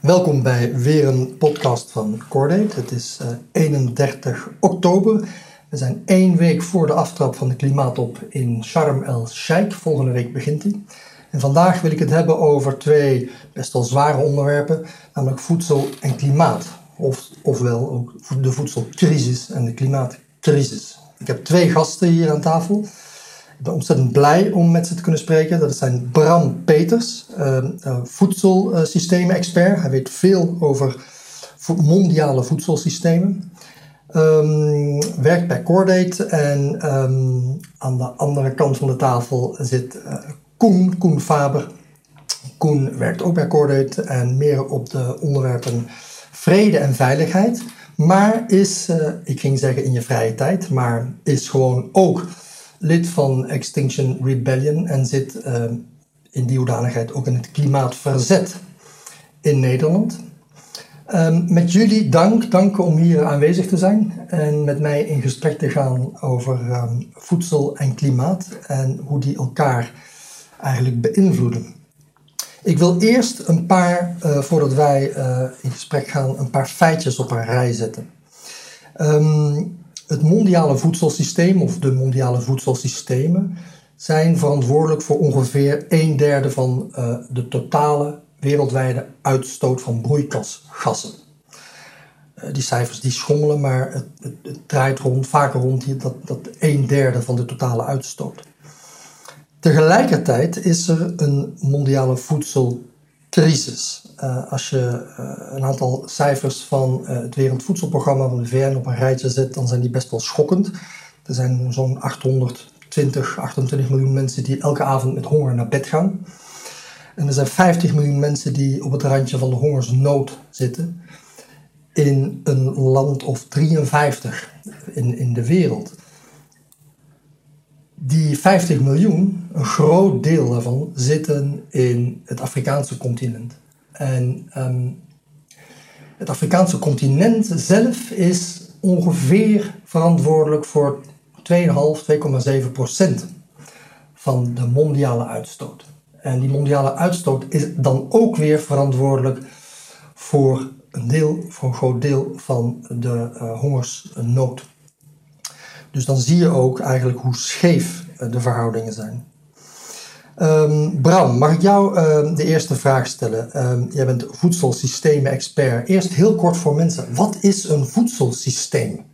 Welkom bij weer een podcast van Cordate. Het is uh, 31 oktober. We zijn één week voor de aftrap van de klimaatop in Sharm el-Sheikh. Volgende week begint die. En vandaag wil ik het hebben over twee best wel zware onderwerpen, namelijk voedsel en klimaat. Of, ofwel ook de voedselcrisis en de klimaatcrisis. Ik heb twee gasten hier aan tafel. Ontzettend blij om met ze te kunnen spreken. Dat zijn Bram Peters, uh, voedselsystemen-expert. Hij weet veel over mondiale voedselsystemen. Um, werkt bij Cordate en um, aan de andere kant van de tafel zit uh, Koen, Koen Faber. Koen werkt ook bij Cordate en meer op de onderwerpen vrede en veiligheid. Maar is, uh, ik ging zeggen in je vrije tijd, maar is gewoon ook lid van Extinction Rebellion en zit uh, in die hoedanigheid ook in het klimaatverzet in Nederland. Um, met jullie dank, dank om hier aanwezig te zijn en met mij in gesprek te gaan over um, voedsel en klimaat en hoe die elkaar eigenlijk beïnvloeden. Ik wil eerst een paar, uh, voordat wij uh, in gesprek gaan, een paar feitjes op een rij zetten. Het mondiale voedselsysteem of de mondiale voedselsystemen zijn verantwoordelijk voor ongeveer een derde van uh, de totale wereldwijde uitstoot van broeikasgassen. Uh, die cijfers die schommelen, maar het, het, draait rond, vaker rond dat, dat een derde van de totale uitstoot. Tegelijkertijd is er een mondiale voedselcrisis. Uh, als je uh, een aantal cijfers van uh, het Wereldvoedselprogramma van de VN op een rijtje zet, dan zijn die best wel schokkend. Er zijn zo'n 820, 28 miljoen mensen die elke avond met honger naar bed gaan. En er zijn 50 miljoen mensen die op het randje van de hongersnood zitten. In een land of 53 in, in de wereld die 50 miljoen, een groot deel daarvan, zitten in het Afrikaanse continent. En um, het Afrikaanse continent zelf is ongeveer verantwoordelijk voor 2,5, 2,7 procent van de mondiale uitstoot. En die mondiale uitstoot is dan ook weer verantwoordelijk voor een deel, voor een groot deel van de uh, hongersnood. Dus dan zie je ook eigenlijk hoe scheef de verhoudingen zijn. Um, Bram, mag ik jou uh, de eerste vraag stellen? Um, jij bent voedselsystemen-expert. Eerst heel kort voor mensen. Wat is een voedselsysteem?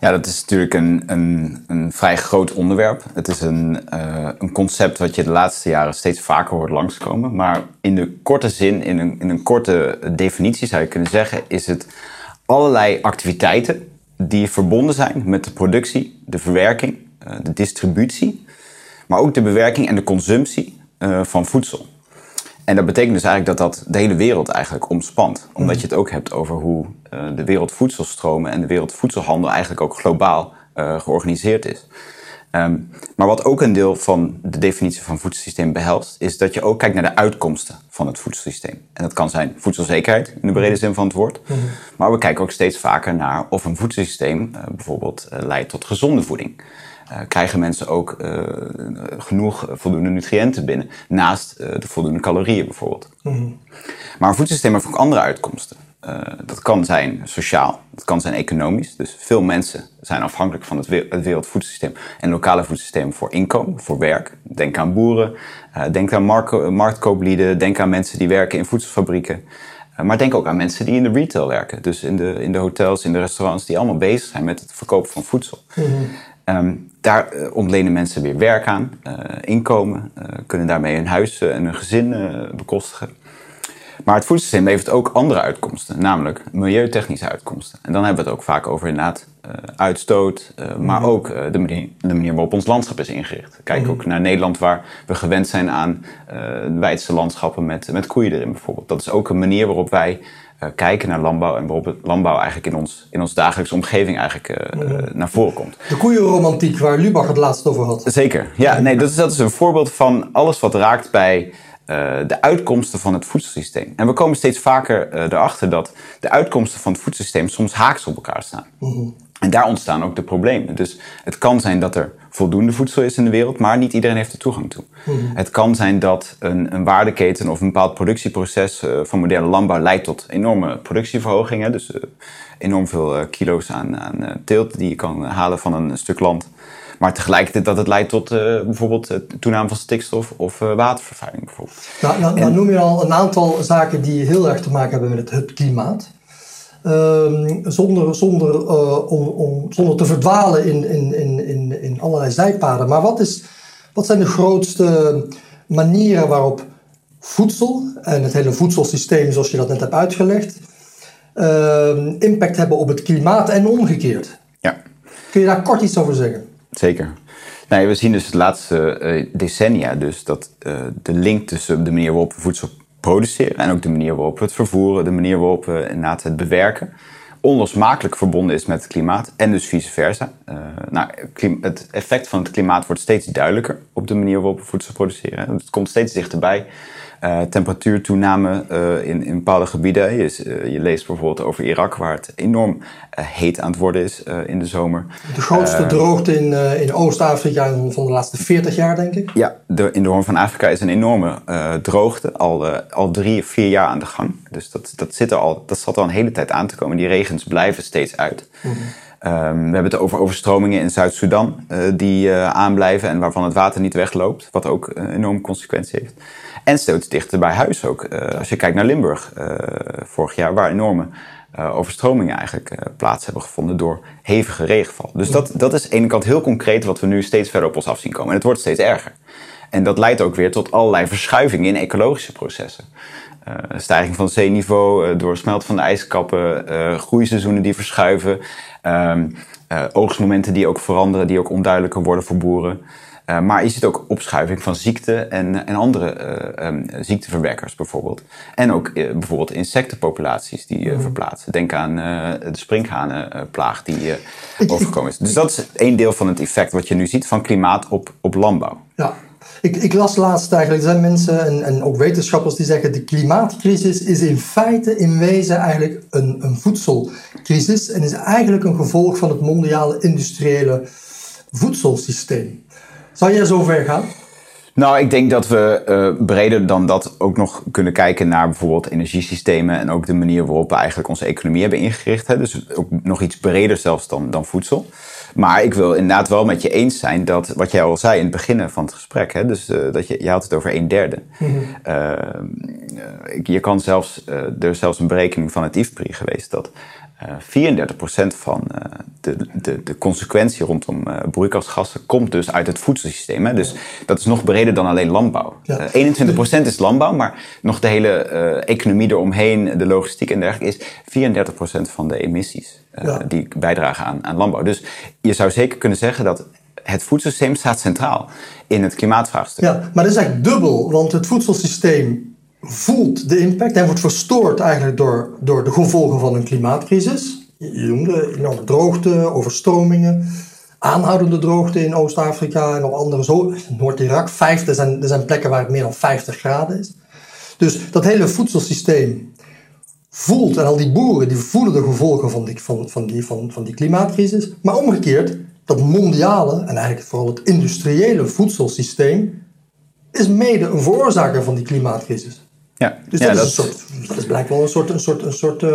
Ja, dat is natuurlijk een, een, een vrij groot onderwerp. Het is een, uh, een concept wat je de laatste jaren steeds vaker hoort langskomen. Maar in de korte zin, in een, in een korte definitie zou je kunnen zeggen, is het allerlei activiteiten die verbonden zijn met de productie, de verwerking, uh, de distributie maar ook de bewerking en de consumptie uh, van voedsel. En dat betekent dus eigenlijk dat dat de hele wereld eigenlijk omspant. Omdat je het ook hebt over hoe uh, de wereldvoedselstromen en de wereldvoedselhandel eigenlijk ook globaal georganiseerd is. Um, maar wat ook een deel van de definitie van voedselsysteem behelst, is dat je ook kijkt naar de uitkomsten van het voedselsysteem. En dat kan zijn voedselzekerheid in de brede zin van het woord. Mm -hmm. Maar we kijken ook steeds vaker naar of een voedselsysteem uh, bijvoorbeeld leidt tot gezonde voeding. Uh, krijgen mensen ook genoeg voldoende nutriënten binnen. Naast de voldoende calorieën bijvoorbeeld. Mm -hmm. Maar een voedselsysteem heeft ook andere uitkomsten. Dat kan zijn sociaal, dat kan zijn economisch. Dus veel mensen zijn afhankelijk van het, we het wereldvoedselsysteem en lokale voedselsysteem voor inkomen, voor werk. Denk aan boeren, denk aan mark marktkooplieden, denk aan mensen die werken in voedselfabrieken. Maar denk ook aan mensen die in de retail werken. Dus in de, in de hotels, in de restaurants, die allemaal bezig zijn met het verkopen van voedsel. Mm -hmm. Um, daar ontlenen mensen weer werk aan, inkomen, kunnen daarmee hun huis en hun gezin bekostigen. Maar het voedselsysteem levert ook andere uitkomsten, namelijk milieutechnische uitkomsten. En dan hebben we het ook vaak over inderdaad uitstoot, maar mm -hmm. ook de manier, de, manier, waarop ons landschap is ingericht. Kijk mm -hmm. ook naar Nederland, waar we gewend zijn aan weidse landschappen met, met koeien erin bijvoorbeeld. Dat is ook een manier waarop wij kijken naar landbouw en waarop landbouw eigenlijk in ons, in ons dagelijkse omgeving eigenlijk uh, mm. naar voren komt. De koeienromantiek waar Lubach het laatst over had. Zeker, ja, nee, dat is, dat is een voorbeeld van alles wat raakt bij uh, de uitkomsten van het voedselsysteem. En we komen steeds vaker erachter dat de uitkomsten van het voedselsysteem soms haaks op elkaar staan. Mm -hmm. En daar ontstaan ook de problemen. Dus het kan zijn dat er voldoende voedsel is in de wereld, maar niet iedereen heeft er toegang toe. Mhm. Het kan zijn dat een, een, waardeketen of een bepaald productieproces uh, van moderne landbouw leidt tot enorme productieverhogingen. Dus enorm veel kilo's aan, aan teelt die je kan halen van een stuk land. Maar tegelijkertijd dat het leidt tot bijvoorbeeld toename van stikstof of watervervuiling. Bijvoorbeeld. Nou, nou, nou, noem je al een aantal zaken die heel erg te maken hebben met het, klimaat. Ehm, zonder, zonder, uh, om, om, zonder te verdwalen in, in, in, in, allerlei zijpaden. Maar wat, is, wat zijn de grootste manieren waarop voedsel en het hele voedselsysteem, zoals je dat net hebt uitgelegd, uh, impact hebben op het klimaat en omgekeerd? Ja. Kun je daar kort iets over zeggen? Zeker. Nee, we zien dus de laatste uh, decennia dus dat uh, de link tussen de manier waarop we voedsel produceren en ook de manier waarop we het vervoeren, de manier waarop we inderdaad het bewerken, onlosmakelijk verbonden is met het klimaat en dus vice versa. Uh, nou, het effect van het klimaat wordt steeds duidelijker op de manier waarop we voedsel produceren. Het komt steeds dichterbij. Uh, temperatuurtoename uh, in, in bepaalde gebieden. Je, uh, je, leest bijvoorbeeld over Irak, waar het enorm heet aan het worden is in de zomer. De grootste droogte in, in Oost-Afrika van de laatste 40 jaar, denk ik? Ja, de, in de Hoorn van Afrika is een enorme droogte, al, al drie, vier jaar aan de gang. Dus dat, dat, zit er al, dat zat al een hele tijd aan te komen. Die regens blijven steeds uit. Mm -hmm. um, we hebben het over overstromingen in Zuid-Soedan die aanblijven en waarvan het water niet wegloopt, wat ook een enorme consequentie heeft. En steeds dichter bij huis ook. Uh, als je kijkt naar Limburg uh, vorig jaar, waar enorme uh, overstromingen eigenlijk plaats hebben gevonden door hevige regenval. Dus dat, dat is aan de ene kant heel concreet wat we nu steeds verder op ons af zien komen. En het wordt steeds erger. En dat leidt ook weer tot allerlei verschuivingen in ecologische processen. stijging van het zeeniveau, door smelt van de ijskappen, groeiseizoenen die verschuiven, ehm, oogstmomenten die ook veranderen, die ook onduidelijker worden voor boeren. Uh, maar je ziet ook opschuiving van ziekte en, en andere uh, um, ziekteverwekkers bijvoorbeeld. En ook uh, bijvoorbeeld insectenpopulaties die mm. verplaatsen. Denk aan de sprinkhanenplaag die overgekomen is. Dus dat is één deel van het effect wat je nu ziet van klimaat op, op landbouw. Ja. Ik, ik, las laatst eigenlijk, er zijn mensen en, en, ook wetenschappers die zeggen de klimaatcrisis is in feite in wezen eigenlijk een, een voedselcrisis en is eigenlijk een gevolg van het mondiale industriële voedselsysteem. Zou jij zo ver gaan? Nou, ik denk dat we uh, breder dan dat ook nog kunnen kijken naar bijvoorbeeld energiesystemen en ook de manier waarop we eigenlijk onze economie hebben ingericht. Hè. Dus ook nog iets breder zelfs dan, dan voedsel. Maar ik wil inderdaad wel met je eens zijn dat, wat jij al zei in het begin van het gesprek, hè, dus uh, dat je, je had het over een derde. Mm -hmm. uh, je kan zelfs, er is zelfs een berekening van het IFPRI geweest dat 34% van uh, de, de, de consequentie rondom uh, broeikasgassen komt dus uit het voedselsysteem. Hè? Dus dat is nog breder dan alleen landbouw. Ja. Uh, 21% is landbouw, maar nog de hele economie eromheen, de logistiek en dergelijke, is 34% van de emissies ja. die bijdragen aan, aan landbouw. Dus je zou zeker kunnen zeggen dat het voedselsysteem staat centraal in het klimaatvraagstuk. Ja, maar dat is eigenlijk dubbel, want het voedselsysteem voelt de impact en wordt verstoord eigenlijk door, door de gevolgen van een klimaatcrisis. Je noemde enorme droogte, overstromingen, aanhoudende droogte in Oost-Afrika en op andere Noord-Irak. Er zijn, er zijn plekken waar het meer dan 50 graden is. Dus dat hele voedselsysteem voelt, en al die boeren die voelen de gevolgen van die, van, van die, van, van die klimaatcrisis. Maar omgekeerd, dat mondiale en eigenlijk vooral het industriële voedselsysteem is mede een veroorzaker van die klimaatcrisis. Ja, dus dat, is een soort, dat is blijkbaar een soort, een soort, een soort uh,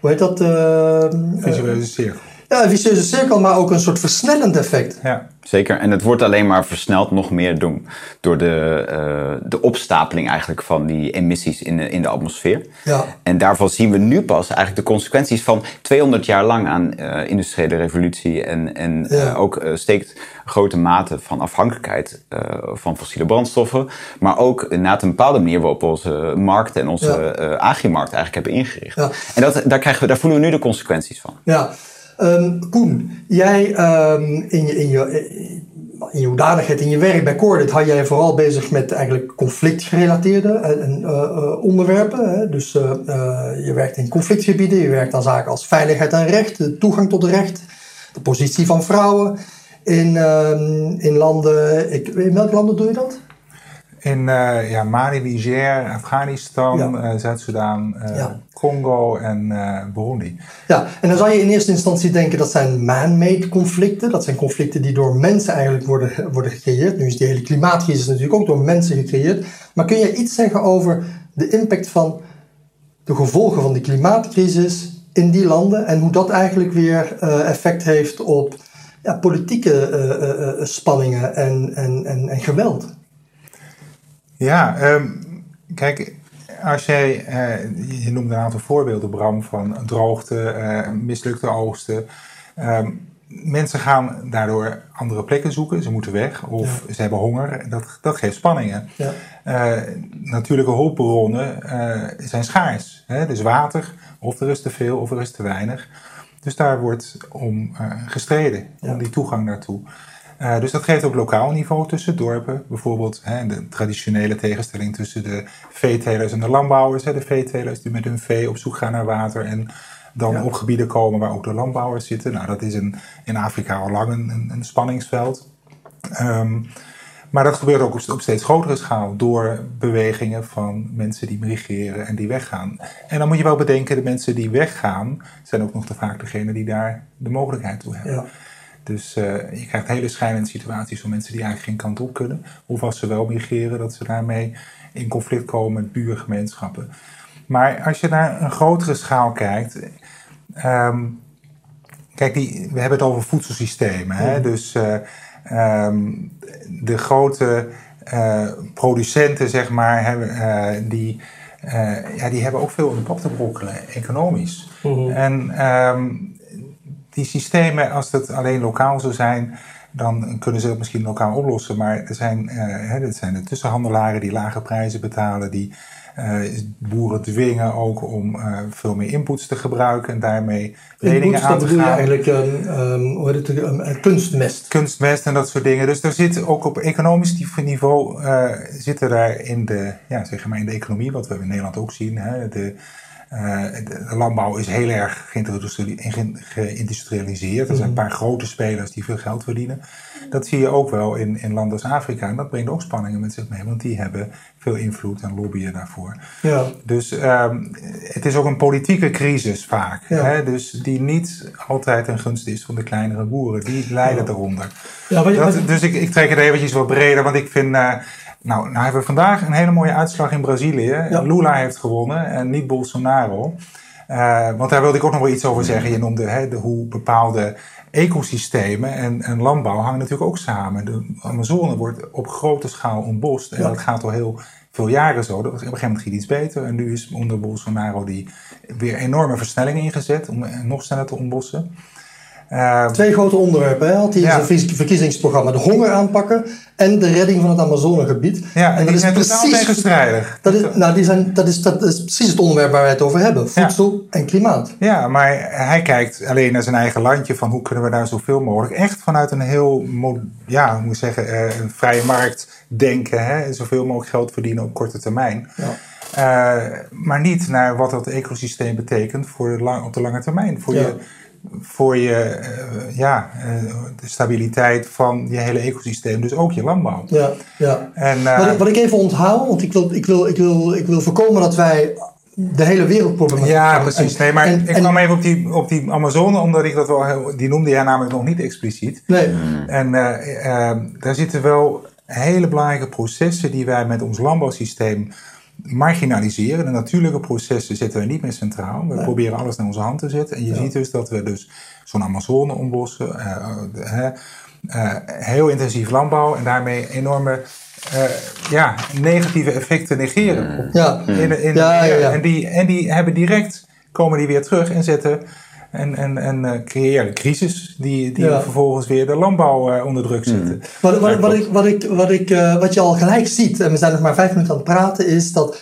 hoe heet dat? Uh, visueuze cirkel. Ja, een vicieuze cirkel, maar ook een soort versnellend effect. Ja, zeker. En het wordt alleen maar versneld nog meer door, door de, uh, de opstapeling eigenlijk van die emissies in de, in de atmosfeer. Ja. En daarvan zien we nu pas eigenlijk de consequenties van 200 jaar lang aan uh, industriële revolutie. En, en ja. uh, ook steekt grote mate van afhankelijkheid van fossiele brandstoffen. Maar ook na een bepaalde manier waarop onze markt en onze ja. agrimarkt eigenlijk hebben ingericht. Ja. En dat, daar, krijgen we, daar voelen we nu de consequenties van. Ja. Um, Koen, jij um, in, je, in, je, in je hoedanigheid, in je werk bij Cordit, had jij vooral bezig met eigenlijk conflictgerelateerde uh, uh, onderwerpen. Hè? Dus je werkt in conflictgebieden, je werkt aan zaken als veiligheid en recht, de toegang tot recht, de positie van vrouwen in, um, in landen. In welke landen doe je dat? In uh, ja, Mali, Niger, Afghanistan, ja. Zuid-Soedan, Congo en Burundi. Ja, en dan zou je in eerste instantie denken dat zijn man-made conflicten. Dat zijn conflicten die door mensen eigenlijk worden, worden gecreëerd. Nu is die hele klimaatcrisis natuurlijk ook door mensen gecreëerd. Maar kun je iets zeggen over de impact van de gevolgen van die klimaatcrisis in die landen en hoe dat eigenlijk weer effect heeft op ja, politieke spanningen en, en, en, en, geweld. Ja, um, kijk, als jij, uh, je noemt een aantal voorbeelden, Bram, van droogte, mislukte oogsten. Um, mensen gaan daardoor andere plekken zoeken, ze moeten weg of ze hebben honger. Dat, dat geeft spanningen. Ja. natuurlijke hulpbronnen zijn schaars. Hè? Dus water, of er is te veel of er is te weinig. Dus daar wordt om uh, gestreden, om die toegang naartoe. Uh, dus dat geeft op lokaal niveau tussen dorpen. Bijvoorbeeld hè, de traditionele tegenstelling tussen de veetelers en de landbouwers. Hè, de veetelers die met hun vee op zoek gaan naar water en dan op gebieden komen waar ook de landbouwers zitten. Nou, dat is in, in Afrika al lang een, een, spanningsveld. Um, maar dat gebeurt ook op, steeds grotere schaal door bewegingen van mensen die migreren en die weggaan. En dan moet je wel bedenken, de mensen die weggaan zijn ook nog te vaak degene die daar de mogelijkheid toe hebben. Ja. Dus uh, je krijgt hele schijnende situaties van mensen die eigenlijk geen kant op kunnen. Of als ze wel migreren, dat ze daarmee in conflict komen met buurgemeenschappen. Maar als je naar een grotere schaal kijkt. Um, kijk, die, we hebben het over voedselsystemen. Hè? Dus uh, um, de grote uh, producenten, zeg maar, hebben, uh, die, ja, die hebben ook veel in de pap te brokkelen, economisch. Mm En um, die systemen, als het alleen lokaal zou zijn, dan kunnen ze het misschien lokaal oplossen. Maar er zijn, hè, dat zijn de tussenhandelaren die lage prijzen betalen, die uh, boeren dwingen ook om uh, veel meer inputs te gebruiken en daarmee leningen aan te gaan. bedoel je eigenlijk um, hoe heet het, um, kunstmest. Kunstmest en dat soort dingen. Dus er zit ook op economisch niveau uh, zitten daar in de, ja, zeg maar in de economie, wat we in Nederland ook zien, hè, de de landbouw is heel erg geïndustrialiseerd. Er zijn een mhm. paar grote spelers die veel geld verdienen. Dat zie je ook wel in, in landen als Afrika. En dat brengt ook spanningen met zich mee, want die hebben veel invloed en lobbyen daarvoor. Ja. Dus um, het is ook een politieke crisis vaak. Hè? Dus die niet altijd een gunst is van de kleinere boeren. Die lijden eronder. Ja, dus ik, ik trek het eventjes wat breder, want ik vind. Uh, nou, nou hebben we vandaag een hele mooie uitslag in Brazilië. Lula heeft gewonnen en niet Bolsonaro. Uh, want daar wilde ik ook nog wel iets over zeggen. Je noemde hè, de, hoe bepaalde ecosystemen en, en, landbouw hangen natuurlijk ook samen. De Amazone wordt op grote schaal ontbost. En dat gaat al heel veel jaren zo. Op een gegeven moment ging iets beter. En nu is onder Bolsonaro die weer enorme versnelling ingezet om nog sneller te ontbossen. Uh, Twee grote onderwerpen hè, had hij ja. zijn verkiezingsprogramma. De honger aanpakken en de redding van het Amazonegebied. Ja, en, en die zijn precies, totaal tegenstrijdig. Dat is, nou, die zijn, dat, is, dat is precies het onderwerp waar wij het over hebben. Voedsel en klimaat. Ja, maar hij kijkt alleen naar zijn eigen landje. Van hoe kunnen we daar zoveel mogelijk... Echt vanuit een heel, ja, hoe moet zeggen, uh, een vrije markt denken. Hè, zoveel mogelijk geld verdienen op korte termijn. Ja. Uh, maar niet naar wat dat ecosysteem betekent voor de lang, op de lange termijn. Voor je voor je, uh, ja, uh, de stabiliteit van je hele ecosysteem, dus ook je landbouw. Ja, ja. En, uh, wat, ik, wat ik even onthoud, want ik wil, ik, wil, ik, wil, ik wil voorkomen dat wij de hele wereldproblematiek Ja, precies. nee, maar ik kwam even op die, op die Amazone, omdat ik dat wel, die noemde jij namelijk nog niet expliciet. Nee. En daar zitten wel hele belangrijke processen die wij met ons landbouwsysteem marginaliseren. De natuurlijke processen zetten we niet meer centraal. We proberen alles naar onze hand te zetten. En je ziet dus dat we dus zo'n Amazone ontbossen, uh, uh, heel intensief landbouw en daarmee enorme ja, negatieve effecten negeren. Ja. In, in, ja, ja, ja, En, die, en die hebben direct, komen die weer terug en zetten en, en, en uh, creëren crisis die, die vervolgens weer de landbouw uh, onder druk zetten. Mm. Wat, wat, wat, ik, wat, ik, wat, ik, uh, wat je al gelijk ziet, en we zijn nog maar vijf minuten aan het praten, is dat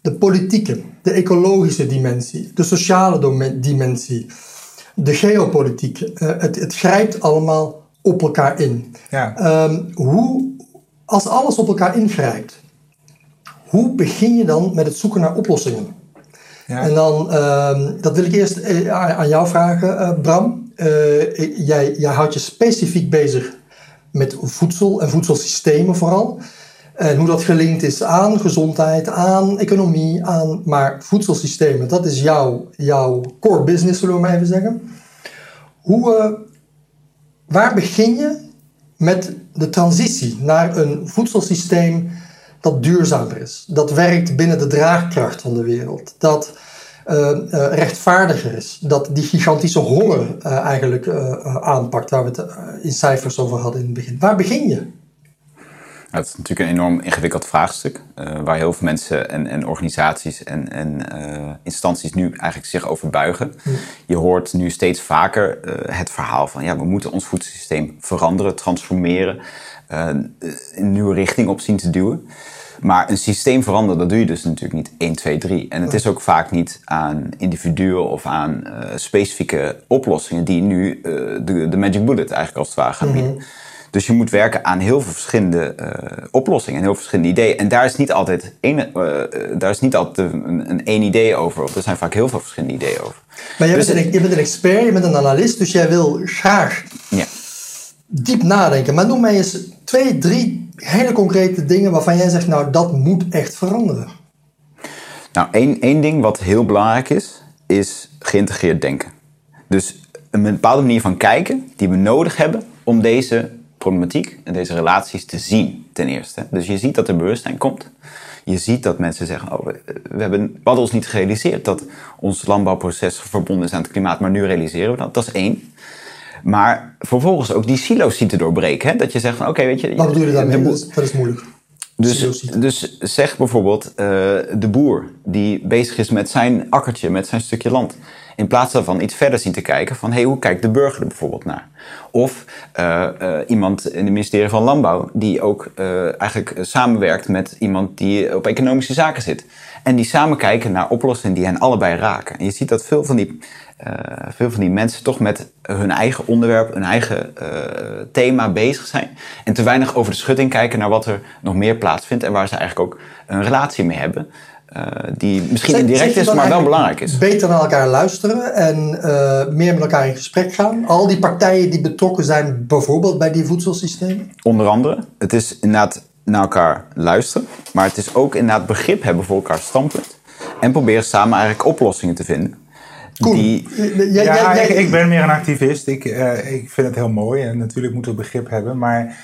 de politieke, de ecologische dimensie, de sociale dimensie, de geopolitiek, het, het grijpt allemaal op elkaar in. Ja. Um, hoe, als alles op elkaar ingrijpt, hoe begin je dan met het zoeken naar oplossingen? En dan, uh, dat wil ik eerst eh, aan jou vragen, uh, Bram. Uh, jij, jij houdt je specifiek bezig met voedsel en voedselsystemen vooral. En hoe dat gelinkt is aan gezondheid, aan economie, aan maar voedselsystemen. Dat is jouw, jouw core business, zullen we maar even zeggen. Hoe, waar begin je met de transitie naar een voedselsysteem dat duurzamer is? Dat werkt binnen de draagkracht van de wereld. Dat uh, uh, rechtvaardiger is. Dat die gigantische honger eigenlijk aanpakt, waar we het in cijfers over hadden in het begin. Waar begin je? Het is natuurlijk een enorm ingewikkeld vraagstuk, waar heel veel mensen en, en organisaties en, en instanties nu eigenlijk zich over buigen. Ja. Je hoort nu steeds vaker het verhaal van ja, we moeten ons voedselsysteem veranderen, transformeren, een nieuwe richting op zien te duwen. Maar een systeem veranderen, dat doe je dus natuurlijk niet 1, 2, 3. En het is ook vaak niet aan individuen of aan specifieke oplossingen die nu de, de magic bullet eigenlijk als het ware gaan bieden. Mm -hmm. Dus je moet werken aan heel veel verschillende uh, oplossingen en heel veel verschillende ideeën. En daar is niet altijd één, daar is niet altijd een, een één idee over. Of er zijn vaak heel veel verschillende ideeën over. Maar dus bent, een, je bent een expert, je bent een analist, dus jij wil graag ja. Diep nadenken. Maar noem mij eens twee, drie hele concrete dingen waarvan jij zegt, nou dat moet echt veranderen. Nou, één, één ding wat heel belangrijk is, is geïntegreerd denken. Dus een bepaalde manier van kijken die we nodig hebben om deze problematiek en deze relaties te zien, ten eerste. Dus je ziet dat er bewustzijn komt. Je ziet dat mensen zeggen, oh, we, hebben, we hadden ons niet gerealiseerd dat ons landbouwproces verbonden is aan het klimaat, maar nu realiseren we dat. Dat is één. Maar vervolgens ook die silo's zien te doorbreken. Hè? Dat je zegt van, oké, weet je... Wat bedoel je daarmee? Dat is, dat is moeilijk. Dus, dus zeg bijvoorbeeld uh, de boer die bezig is met zijn akkertje, met zijn stukje land. In plaats daarvan iets verder zien te kijken van hey, hoe kijkt de burger er bijvoorbeeld naar? Of uh, uh, iemand in het ministerie van Landbouw die ook eigenlijk samenwerkt met iemand die op economische zaken zit. En die samen kijken naar oplossingen die hen allebei raken. En je ziet dat veel van die, veel van die mensen toch met hun eigen onderwerp, hun eigen thema bezig zijn. En te weinig over de schutting kijken naar wat er nog meer plaatsvindt en waar ze eigenlijk ook een relatie mee hebben. Uh, die misschien indirect is, maar wel belangrijk is. Beter naar elkaar luisteren en uh, meer met elkaar in gesprek gaan. Al die partijen die betrokken zijn, bijvoorbeeld bij die voedselsystemen. Onder andere. Het is inderdaad naar elkaar luisteren. Maar het is ook inderdaad begrip hebben voor elkaar standpunt. En proberen samen eigenlijk oplossingen te vinden. Cool. Die... Ja, ja, ik, ik, ben meer een activist. Ik, uh, ik vind het heel mooi. En natuurlijk moeten we begrip hebben. Maar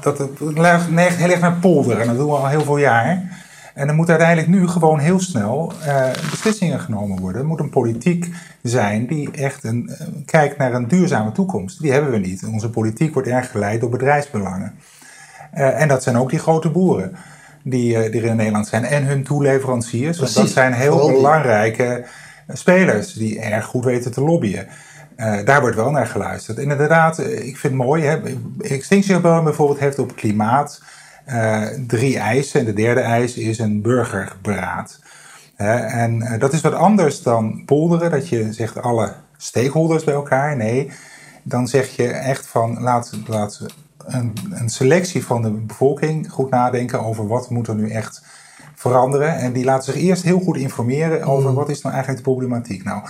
dat, het ligt heel erg naar polder. En dat doen we al heel veel jaar. En er moet uiteindelijk nu gewoon heel snel uh, beslissingen genomen worden. Er moet een politiek zijn die echt een, uh, kijkt naar een duurzame toekomst. Die hebben we niet. Onze politiek wordt erg geleid door bedrijfsbelangen. Uh, en dat zijn ook die grote boeren die, die er in Nederland zijn. En hun toeleveranciers. Precies, dat zijn heel belangrijke spelers die erg goed weten te lobbyen. Uh, daar wordt wel naar geluisterd. En inderdaad, ik vind het mooi. Hè, Extinction Rebellion bijvoorbeeld heeft op klimaat uh, drie eisen. En de derde eis is een burgerberaad. Uh, en dat is wat anders dan polderen, dat je zegt alle stakeholders bij elkaar. Nee, dan zeg je echt van laat, laat een, een selectie van de bevolking goed nadenken over wat moet er nu echt veranderen. En die laten zich eerst heel goed informeren over mm. wat is nou eigenlijk de problematiek. Nou,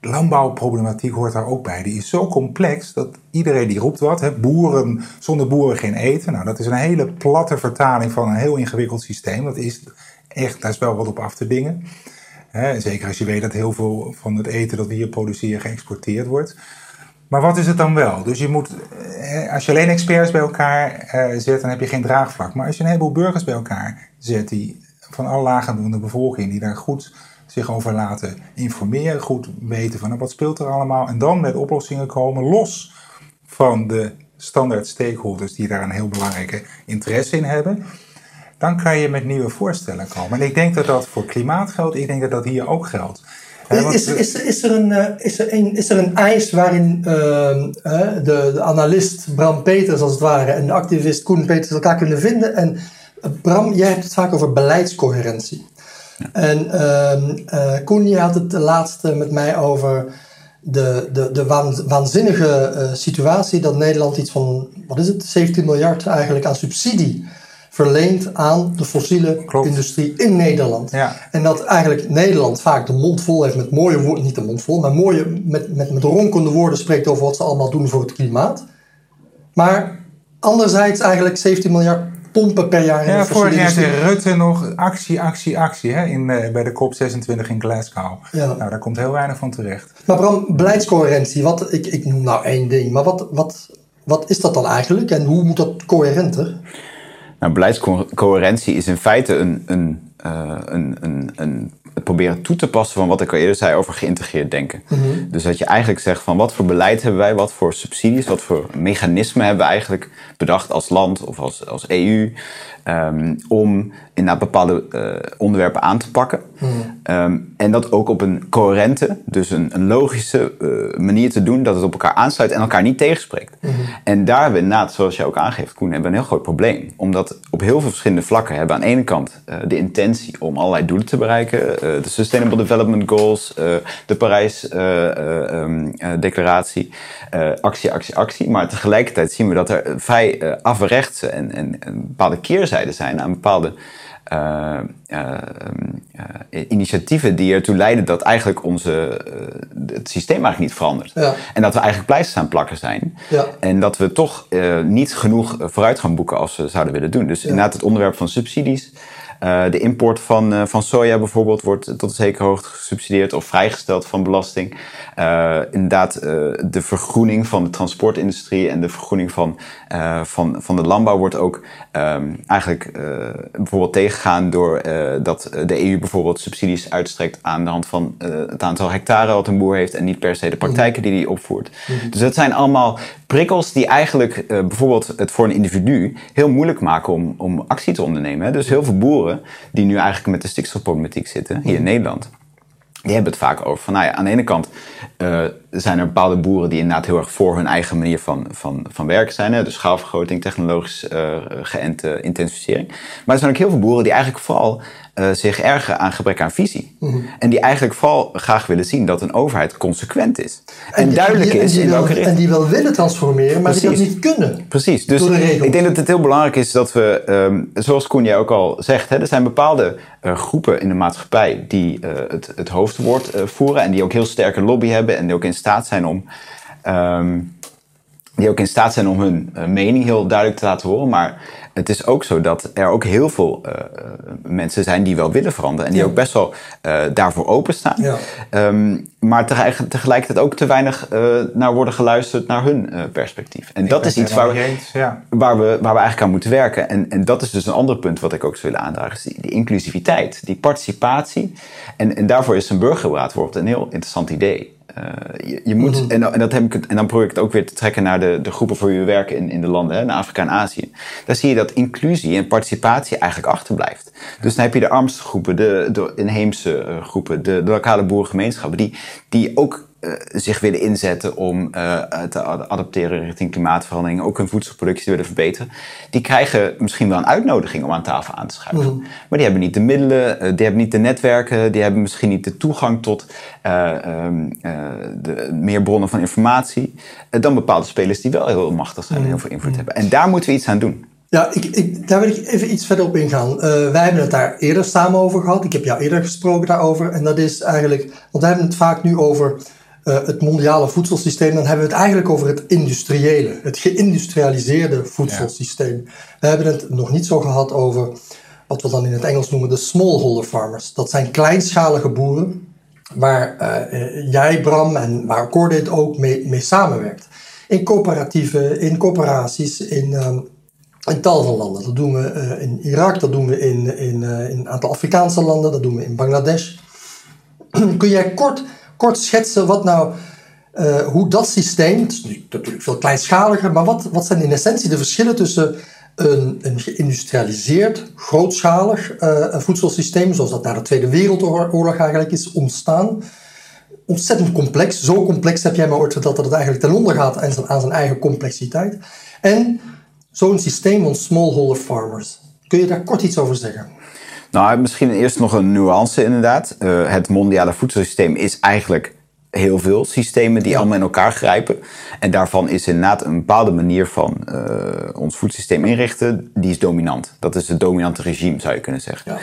landbouwproblematiek hoort daar ook bij. Die is zo complex dat iedereen die roept wat. Hè, boeren, zonder boeren geen eten. Nou, dat is een hele platte vertaling van een heel ingewikkeld systeem. Dat is echt, daar is wel wat op af te dingen. Zeker als je weet dat heel veel van het eten dat we hier produceren geëxporteerd wordt. Maar wat is het dan wel? Dus je moet, als je alleen experts bij elkaar uh, zet, dan heb je geen draagvlak. Maar als je een heleboel burgers bij elkaar zet, die van alle lagen van de bevolking, die daar goed zich over laten informeren, goed weten van nou, wat speelt er allemaal en dan met oplossingen komen los van de standaard stakeholders die daar een heel belangrijke interesse in hebben, dan kan je met nieuwe voorstellen komen. En ik denk dat dat voor klimaat geldt, ik denk dat dat hier ook geldt. Is, is, is, er een, eh, is, er een, is er een eis waarin uh, de, de analist Bram Peters als het ware en de activist Koen Peters elkaar kunnen vinden? En eh, Bram, jij hebt het vaak over beleidscoherentie. En uh, Koen, je had het laatste met mij over de, de, de waanzinnige uh, situatie dat Nederland iets van, wat is het, 17 miljard eigenlijk aan subsidie verleent aan de fossiele Klopt. industrie in Nederland. Ja. En dat eigenlijk Nederland vaak de mond vol heeft met mooie woorden, niet de mond vol, maar mooie, met, met, met ronkende woorden spreekt over wat ze allemaal doen voor het klimaat. Maar anderzijds eigenlijk 17 miljard pompen per jaar in Ja, de fossiele vorig jaar zei Rutte nog actie, actie, actie hè, in, eh, bij de COP26 in Glasgow. Ja. Nou, daar komt heel weinig van terecht. Maar Bram, beleidscoherentie, wat, ik, ik noem nou één ding, maar wat, wat, wat is dat dan eigenlijk en hoe moet dat coherenter? Nou, beleidscoherentie is in feite een, een, eh, een, een, een, het proberen toe te passen van wat ik al eerder zei over geïntegreerd denken. Dus dat je eigenlijk zegt van wat voor beleid hebben wij, wat voor subsidies, wat voor mechanismen hebben we eigenlijk bedacht als land of als, als EU ehm, om inderdaad bepaalde eh, onderwerpen aan te pakken. Ehm, en dat ook op een coherente, dus een, een logische eh, manier te doen, dat het op elkaar aansluit en elkaar niet tegenspreekt. En daar hebben we inderdaad, zoals je ook aangeeft, Koen, hebben we een heel groot probleem. Omdat op heel veel verschillende vlakken hebben we aan de ene kant eh, de intentie om allerlei doelen te bereiken. de Sustainable Development Goals, de Parijs-declaratie, actie, actie, actie. Maar tegelijkertijd zien we dat er vrij averechtse en, en, en bepaalde zijn aan bepaalde eh, eh, eh, initiatieven die ertoe leiden dat eigenlijk onze, het systeem eigenlijk niet verandert. Ja. En dat we eigenlijk pleisters aan plakken zijn. Ja. En dat we toch niet genoeg vooruit gaan boeken als we zouden willen doen. Dus inderdaad het onderwerp van subsidies. Eh, de import van, eh, van soja bijvoorbeeld wordt tot een zekere hoogte gesubsidieerd of vrijgesteld van belasting. Eh, inderdaad, de vergroening van de transportindustrie en de vergroening van, van, van de landbouw wordt ook ehm, eigenlijk bijvoorbeeld tegengegaan door dat de EU bijvoorbeeld subsidies uitstrekt aan de hand van het aantal hectare wat een boer heeft en niet per se de praktijken die hij opvoert. Dus dat zijn allemaal prikkels die eigenlijk bijvoorbeeld het voor een individu heel moeilijk maken om, om actie te ondernemen. Hè. Dus heel veel boeren die nu eigenlijk met de stikstofproblematiek zitten hier in Nederland. Die hebben het vaak over van, nou ja, aan de ene kant eh, zijn er bepaalde boeren die inderdaad heel erg voor hun eigen manier van, van, van werken zijn. Hè? Dus schaalvergroting, technologisch eh geënte intensificering. Maar er zijn ook heel veel boeren die eigenlijk vooral eh, zich ergeren aan gebrek aan visie. En die eigenlijk vooral graag willen zien dat een overheid consequent is. En, die- duidelijk die- en is in wel- welke richting. En die wel willen transformeren, maar die dat niet kunnen. Precies, dus de ik denk dat het heel belangrijk is dat we, ehm, zoals Koen jij ook al zegt, hè, er zijn bepaalde eh, groepen in de maatschappij die het, het hoofdwoord voeren en die ook heel sterke lobby hebben en die ook in staat zijn om, ehm, die ook in staat zijn om hun eh, mening heel duidelijk te laten horen. Maar het is ook zo dat er ook heel veel eh, eh, mensen zijn die wel willen veranderen en die Ja. ook best wel daarvoor openstaan. Ja. Ehm, maar tegelijk- tegelijkertijd ook te weinig naar worden geluisterd naar hun perspectief. En dat is iets waar we, Ja. waar we, waar we eigenlijk aan moeten werken. En, en dat is dus een ander punt wat ik ook zou willen aandragen. Is die, die inclusiviteit, die participatie. En, en daarvoor is een burgerraad bijvoorbeeld een heel interessant idee. Eh, je, je moet, en, dan- en, dat heb ik, en dan probeer ik het ook weer te trekken naar de, de groepen voor wie we werken in, in de landen, hè, naar Afrika en Azië. Daar zie je dat inclusie en participatie eigenlijk achterblijft. Dus dan heb je de armste groepen, de, de inheemse eh, groepen, de, de lokale boerengemeenschappen, die, die ook eh, zich willen inzetten om eh, te ad- adapteren richting klimaatverandering, ook hun voedselproductie te willen verbeteren. Die krijgen misschien wel een uitnodiging om aan tafel aan te schuiven. Maar die hebben niet de middelen, eh, die hebben niet de netwerken, die hebben misschien niet de toegang tot eh, ehm, eh, de, meer bronnen van informatie dan bepaalde spelers die wel heel machtig zijn en heel veel invloed hebben. En daar moeten we iets aan doen. Ja, ik, ik, daar wil ik even iets verder op ingaan. Wij hebben het daar eerder samen over gehad. Ik heb jou eerder gesproken daarover. En dat is eigenlijk, want wij hebben het vaak nu over eh, het mondiale voedselsysteem. Dan hebben we het eigenlijk over het industriële, het geïndustrialiseerde voedselsysteem. We hebben het nog niet zo gehad over wat we dan in het Engels noemen de smallholder farmers. Dat zijn kleinschalige boeren waar eh, eh, jij, Bram, en waar Cordate ook mee, mee samenwerkt. In coöperatieven, in corporaties, in, ehm, in tal van landen. Dat doen we in Irak, dat doen we in, in, in een aantal Afrikaanse landen, dat doen we in Bangladesh. Kun jij kort, kort schetsen wat nou, eh, hoe dat systeem, het is natuurlijk veel kleinschaliger, maar wat, wat zijn in essentie de verschillen tussen een, een geïndustrialiseerd, grootschalig eh, voedselsysteem, zoals dat na de Tweede Wereldoorlog eigenlijk is ontstaan, ontzettend complex. Zo complex heb jij me ooit verteld dat het eigenlijk ten onder gaat aan zijn eigen complexiteit. En zo'n systeem van smallholder farmers. Kun je daar kort iets over zeggen? Nou, misschien eerst nog een nuance inderdaad. Eh, het mondiale voedselsysteem is eigenlijk heel veel systemen die allemaal in elkaar grijpen. En daarvan is inderdaad een bepaalde manier van eh, ons voedselsysteem inrichten, die is dominant. Dat is het dominante regime, zou je kunnen zeggen. Ja.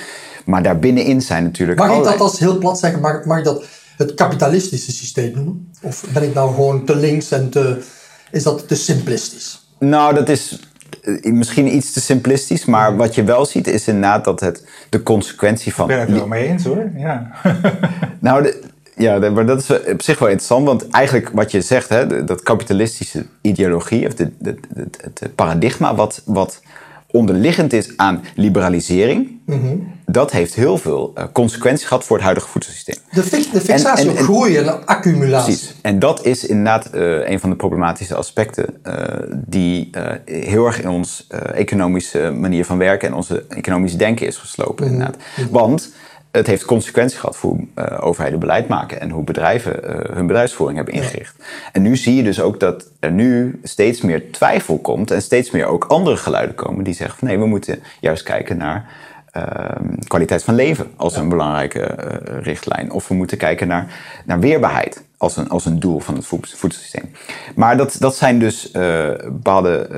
Maar daarbinnenin zijn natuurlijk Mag ik dat als heel plat zeggen? Mag, mag ik dat het kapitalistische systeem noemen? Of ben ik nou gewoon te links en te... Is dat te simplistisch? Nou, dat is misschien iets te simplistisch, maar wat je wel ziet is inderdaad dat het de consequentie van. Ik ben het wel mee eens hoor. Ja. nou, de, ja, maar dat is op zich wel interessant, want eigenlijk wat je zegt, hè, dat kapitalistische ideologie, of de, de, het paradigma wat, wat onderliggend is aan liberalisering, mhm. Dat heeft heel veel uh, consequenties gehad voor het huidige voedselsysteem. De, de fixatie op groei en accumulatie. Precies. En dat is inderdaad uh, een van de problematische aspecten uh, die heel erg in ons economische manier van werken en onze economische denken is geslopen. Inderdaad. Mhm. Want het heeft consequenties gehad voor hoe overheden beleid maken en hoe bedrijven hun bedrijfsvoering hebben ingericht. En nu zie je dus ook dat er nu steeds meer twijfel komt en steeds meer ook andere geluiden komen die zeggen van nee, we moeten juist kijken naar kwaliteit van leven als een belangrijke uh, richtlijn. Of we moeten kijken naar, naar weerbaarheid als een, als een doel van het voedselsysteem. Maar dat, dat zijn dus uh, bepaalde uh,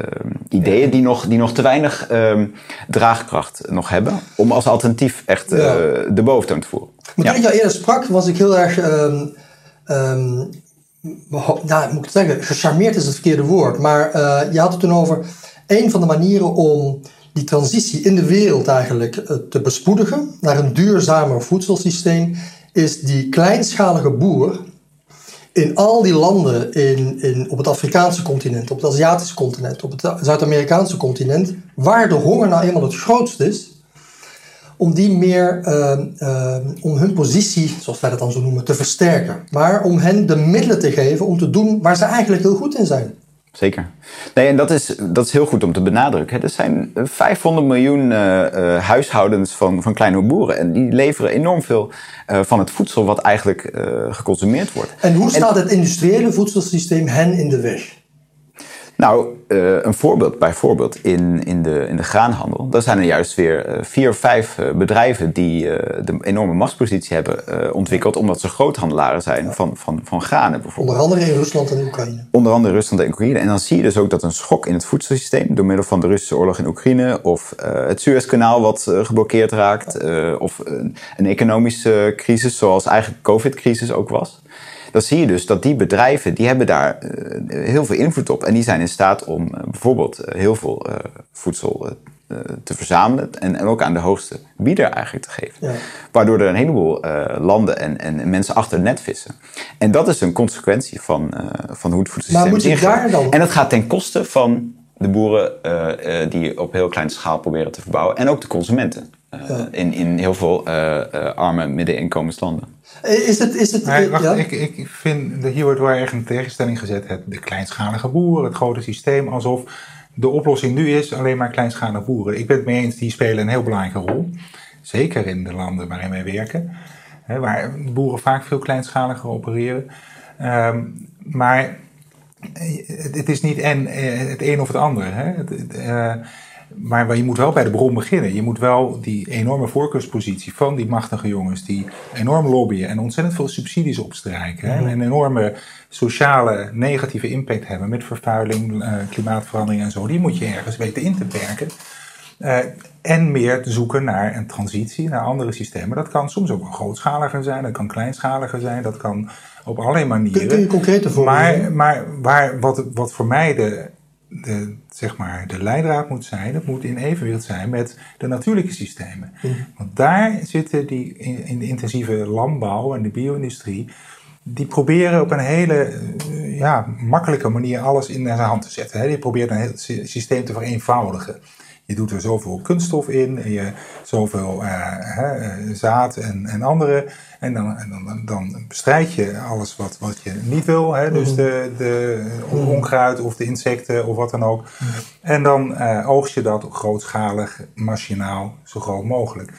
ideeën die nog, die nog te weinig uh, draagkracht nog hebben om als alternatief echt ja. de boventoon te voeren. Maar toen ik jou eerder sprak, was ik heel erg. Um, um, nou, moet ik zeggen, gecharmeerd is het verkeerde woord. Maar je had het toen over een van de manieren om die transitie in de wereld eigenlijk te bespoedigen naar een duurzamer voedselsysteem, is die kleinschalige boer in al die landen in, in, op het Afrikaanse continent, op het Aziatische continent, op het Zuid-Amerikaanse continent, waar de honger nou eenmaal het grootst is, om die meer, uh, uh, om hun positie, zoals wij dat dan zo noemen, te versterken. Maar om hen de middelen te geven om te doen waar ze eigenlijk heel goed in zijn. Zeker. Nee, en dat is, dat is heel goed om te benadrukken. Er zijn 500 miljoen uh, uh, huishoudens van, van kleine boeren. En die leveren enorm veel uh, van het voedsel wat eigenlijk geconsumeerd wordt. En hoe staat het industriële voedselsysteem hen in de weg? Nou, uh, een voorbeeld bijvoorbeeld in, in, de, in de graanhandel. Daar zijn er juist weer uh, vier of vijf uh, bedrijven die de enorme machtspositie hebben ontwikkeld. Omdat ze groothandelaren zijn van, van, van granen bijvoorbeeld. Onder andere in Rusland en Oekraïne. Onder andere Rusland en Oekraïne. En dan zie je dus ook dat een schok in het voedselsysteem. door middel van de Russische oorlog in Oekraïne. of het Suezkanaal wat geblokkeerd raakt. of een, een economische crisis zoals eigenlijk de COVID-crisis ook was dan zie je dus dat die bedrijven, die hebben daar uh, heel veel invloed op. En die zijn in staat om uh, bijvoorbeeld uh, heel veel voedsel te verzamelen en, en, ook aan de hoogste bieder eigenlijk te geven. Ja. Waardoor er een heleboel landen en, en, mensen achter het net vissen. En dat is een consequentie van, van hoe het voedselsysteem is ingericht. Dan... En dat gaat ten koste van de boeren die op heel kleine schaal proberen te verbouwen. En ook de consumenten. Ja. in, in heel veel arme middeninkomenslanden. Eh, is het, is het, maar, wacht, ja? ik, ik vind dat hier wordt wel erg een tegenstelling gezet. Het, de kleinschalige boer, het grote systeem, alsof de oplossing nu is alleen maar kleinschalige boeren. Ik ben het mee eens, die spelen een heel belangrijke rol. Zeker in de landen waarin wij werken. Hè, waar boeren vaak veel kleinschaliger opereren. Um, maar het, het, is niet en, eh, het een of het ander. Hè. Het, uh, maar je moet wel bij de bron beginnen. Je moet wel die enorme voorkeurspositie van die machtige jongens, die enorm lobbyen en ontzettend veel subsidies opstrijken. En een enorme sociale negatieve impact hebben met vervuiling, uh, klimaatverandering en zo. Die moet je ergens weten in te perken. Uh, en meer te zoeken naar een transitie naar andere systemen. Dat kan soms ook grootschaliger zijn, dat kan kleinschaliger zijn, dat kan op allerlei manieren. Kun je concrete voorbeelden? Maar, maar waar, wat, wat voor mij de de, zeg maar, de leidraad moet zijn, dat moet in evenwicht zijn met de natuurlijke systemen. Want daar zitten die in, de intensieve landbouw en de bio-industrie, die proberen op een hele eh, ja, makkelijke manier alles in zijn hand te zetten. Hè. Die proberen een heel systeem te vereenvoudigen. Je doet er zoveel kunststof in, en je, zoveel uh, zaad en, en andere. En dan, dan, dan bestrijd je alles wat, wat je niet wil. Hè? Dus de, de onkruid of de insecten of wat dan ook. En dan uh, oogst je dat grootschalig, machinaal, zo groot mogelijk.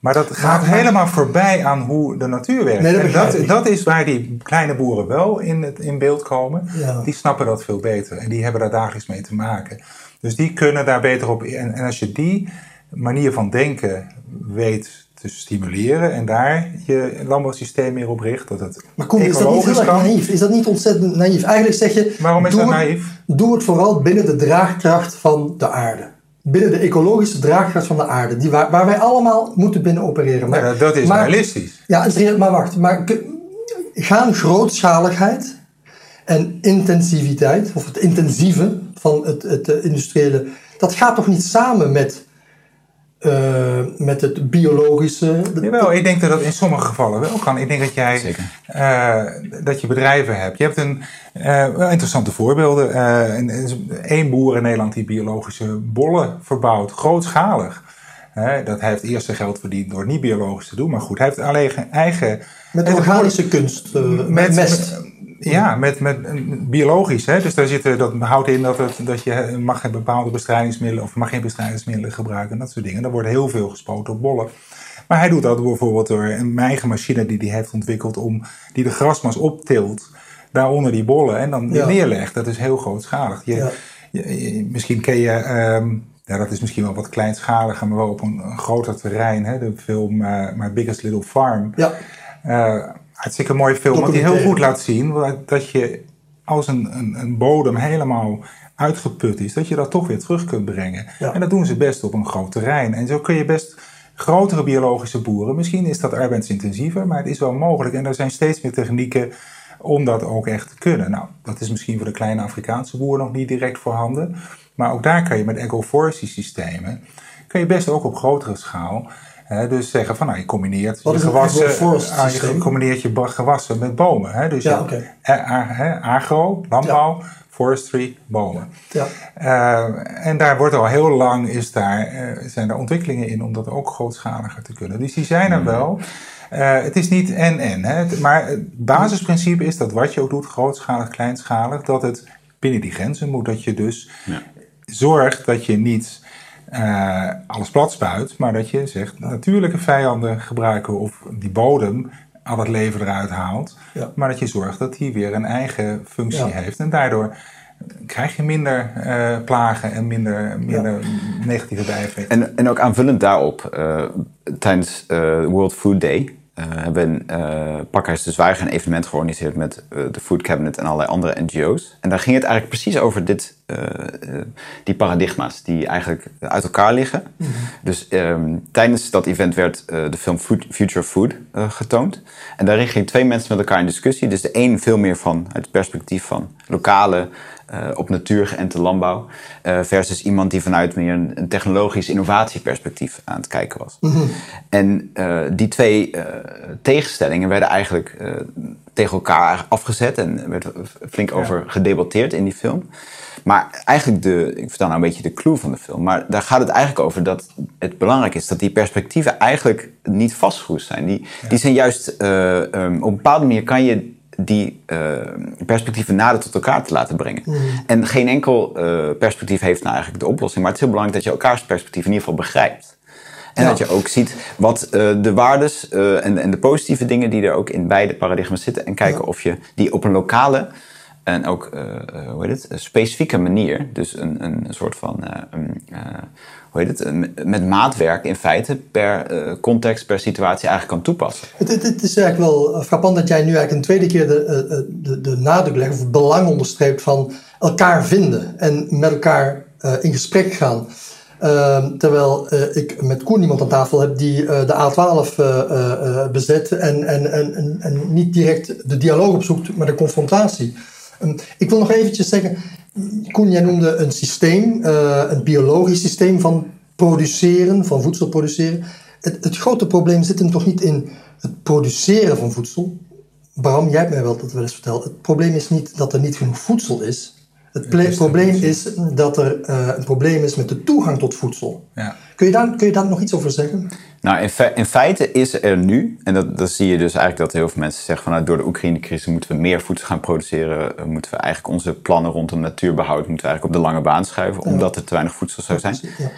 Maar dat gaat helemaal voorbij aan hoe de natuur werkt. Nee, dat, dat, dat, is waar die kleine boeren wel in, het, in beeld komen. Die snappen dat veel beter en die hebben daar dagelijks mee te maken. Dus die kunnen daar beter op. En, en als je die manier van denken weet te stimuleren en daar je landbouwsysteem meer op richt, dat het. Maar kom, is dat niet heel erg naïef? Is dat niet ontzettend naïef? Eigenlijk zeg je. Waarom is dat naïef? doe het vooral binnen de draagkracht van de aarde. Binnen de ecologische draagkracht van de aarde, die waar, waar wij allemaal moeten binnen opereren. Maar, ja, dat is realistisch. Ja, maar wacht. Maar gaan grootschaligheid en intensiviteit, of het intensieve van het, het eh, industriële, dat gaat toch niet samen met, eh, met het biologische? Jawel, ik denk dat dat in sommige gevallen wel kan. Ik denk dat jij eh, dat je bedrijven hebt. Je hebt een eh, wel interessante voorbeelden. Één boer in Nederland die biologische bollen verbouwt, grootschalig. Hè, dat hij heeft eerst zijn geld verdiend door niet biologisch te doen. Maar goed, hij heeft alleen eigen... Met organische kunst, met, mest. Ja, met, met biologisch. Hè? Dus daar zit, dat houdt in dat, het, dat je mag geen bepaalde bestrijdingsmiddelen of mag geen bestrijdingsmiddelen gebruiken en dat soort dingen. Er wordt heel veel gespoten op bollen. Maar hij doet dat bijvoorbeeld door een eigen machine die hij heeft ontwikkeld om die de grasmas optilt, daaronder die bollen en dan Ja. neerlegt. Dat is heel grootschalig. Je, Ja. je- je- misschien ken je, ehm, ja, dat is misschien wel wat kleinschaliger, maar wel op een, een groter terrein. Hè? De film eh, My Biggest Little Farm. Ja, Eh, hartstikke mooie film, want die heel goed laat zien dat je als een, een, een bodem helemaal uitgeput is, dat je dat toch weer terug kunt brengen. Ja. En dat doen ze best op een groot terrein. En zo kun je best grotere biologische boeren, misschien is dat arbeidsintensiever, maar het is wel mogelijk. En er zijn steeds meer technieken om dat ook echt te kunnen. Nou, dat is misschien voor de kleine Afrikaanse boer nog niet direct voorhanden. Maar ook daar kan je met agroforestry systemen, kun je best ook op grotere schaal. Dus zeggen van nou, je combineert Wat je gewassen, ah, je combineert je gewassen met bomen. Hè? Dus Ja, eh, agro, landbouw, forestry, bomen. ja. Eh, en daar wordt al heel lang is daar, eh, zijn er ontwikkelingen in om dat ook grootschaliger te kunnen. Dus die zijn er wel. Eh, het is niet en-en. Maar het basisprincipe is dat wat je ook doet, grootschalig, kleinschalig, dat het binnen die grenzen moet. Dat je dus zorgt dat je niet eh, alles plat spuit, maar dat je zegt natuurlijke vijanden gebruiken of die bodem al het leven eruit haalt. Ja. Maar dat je zorgt dat die weer een eigen functie Ja. heeft. En daardoor krijg je minder eh, plagen en minder, minder negatieve bijeffecten. En, en ook aanvullend daarop, eh, tijdens World Food Day eh, hebben uh, Pakhuis de Zwijger een evenement georganiseerd met eh, de Food Cabinet en allerlei andere NGO's. En daar ging het eigenlijk precies over dit, die paradigma's die eigenlijk uit elkaar liggen. Dus ehm, tijdens dat event werd de film Food, Future Food getoond. En daarin gingen twee mensen met elkaar in discussie. Dus de een veel meer van het perspectief van lokale uh, op natuur geënte landbouw. Uh, versus iemand die vanuit meer een, een, technologisch innovatieperspectief aan het kijken was. Mm -hmm. En uh, die twee tegenstellingen werden eigenlijk tegen elkaar afgezet en werd flink ja. over gedebatteerd in die film. Maar eigenlijk de, ik vertel nou een beetje de clue van de film, maar daar gaat het eigenlijk over dat het belangrijk is dat die perspectieven eigenlijk niet vastgeroest zijn. Die, ja. die zijn juist, um, op een bepaalde manier kan je die uh, perspectieven nader tot elkaar te laten brengen. Mm. En geen enkel uh, perspectief heeft nou eigenlijk de oplossing, maar het is heel belangrijk dat je elkaars perspectief in ieder geval begrijpt. En ja. dat je ook ziet wat uh, de waardes en, en, de positieve dingen die er ook in beide paradigma's zitten. En kijken ja. of je die op een lokale en ook hoe heet het, een specifieke manier, dus een, een soort van um, hoe heet het, met maatwerk in feite per context, per situatie eigenlijk kan toepassen. Het, is eigenlijk wel frappant dat jij nu eigenlijk een tweede keer de, de, de nadruk legt, of het belang onderstreept van elkaar vinden en met elkaar in gesprek gaan. Uh, terwijl ik met Koen iemand aan tafel heb die de A12 bezet en, en, en, en niet direct de dialoog opzoekt, maar de confrontatie. Ik wil nog eventjes zeggen, Koen, jij noemde een systeem, uh, een biologisch systeem van produceren, van voedsel produceren. Het, het, grote probleem zit hem toch niet in het produceren van voedsel. Bram, jij hebt mij wel dat wel eens verteld. Het probleem is niet dat er niet genoeg voedsel is. Het probleem is dat er uh, een probleem is met de toegang tot voedsel. Ja. Kun, je daar, kun je daar nog iets over zeggen? Nou, in, fe in, feite is er nu, en dat, dat zie je dus eigenlijk dat heel veel mensen zeggen van nou, door de Oekraïne-crisis moeten we meer voedsel gaan produceren. Uh, moeten we eigenlijk onze plannen rondom natuurbehoud moeten we eigenlijk op de lange baan schuiven, ja. omdat er te weinig voedsel zou zijn. Ja.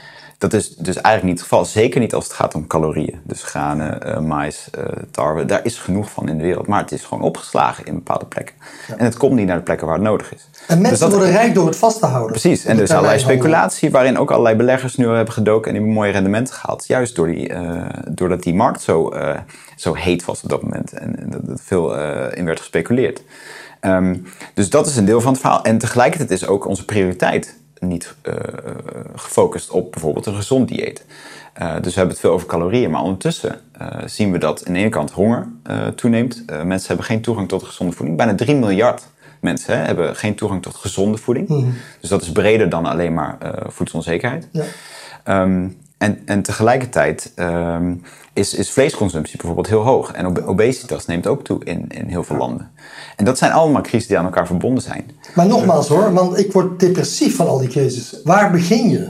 Dat is dus eigenlijk niet het geval. Zeker niet als het gaat om calorieën. Dus granen, uh, mais, uh, tarwe. Daar is genoeg van in de wereld. Maar het is gewoon opgeslagen in bepaalde plekken. Ja. En het komt niet naar de plekken waar het nodig is. En mensen dus dat, worden rijk door het vast te houden. Precies. En dus allerlei speculatie waarin ook allerlei beleggers nu hebben gedoken en die mooie rendementen gehaald. Juist door die, uh, doordat die markt zo, zo heet was op dat moment. En, en dat er veel in werd gespeculeerd. Um, dus dat is een deel van het verhaal. En tegelijkertijd is ook onze prioriteit niet uh, gefocust op bijvoorbeeld een gezond dieet. Uh, dus we hebben het veel over calorieën, maar ondertussen uh, zien we dat aan de ene kant honger toeneemt. mensen hebben geen toegang tot gezonde voeding. Bijna 3 miljard mensen hè, hebben geen toegang tot gezonde voeding. Mhm. Dus dat is breder dan alleen maar eh, voedselonzekerheid. Ja. Ehm, en, en tegelijkertijd ehm, is, is vleesconsumptie bijvoorbeeld heel hoog. En ob- obesitas neemt ook toe in, in heel veel landen. En dat zijn allemaal crises die aan elkaar verbonden zijn. Maar nogmaals hoor, want ik word depressief van al die crisis. Waar begin je?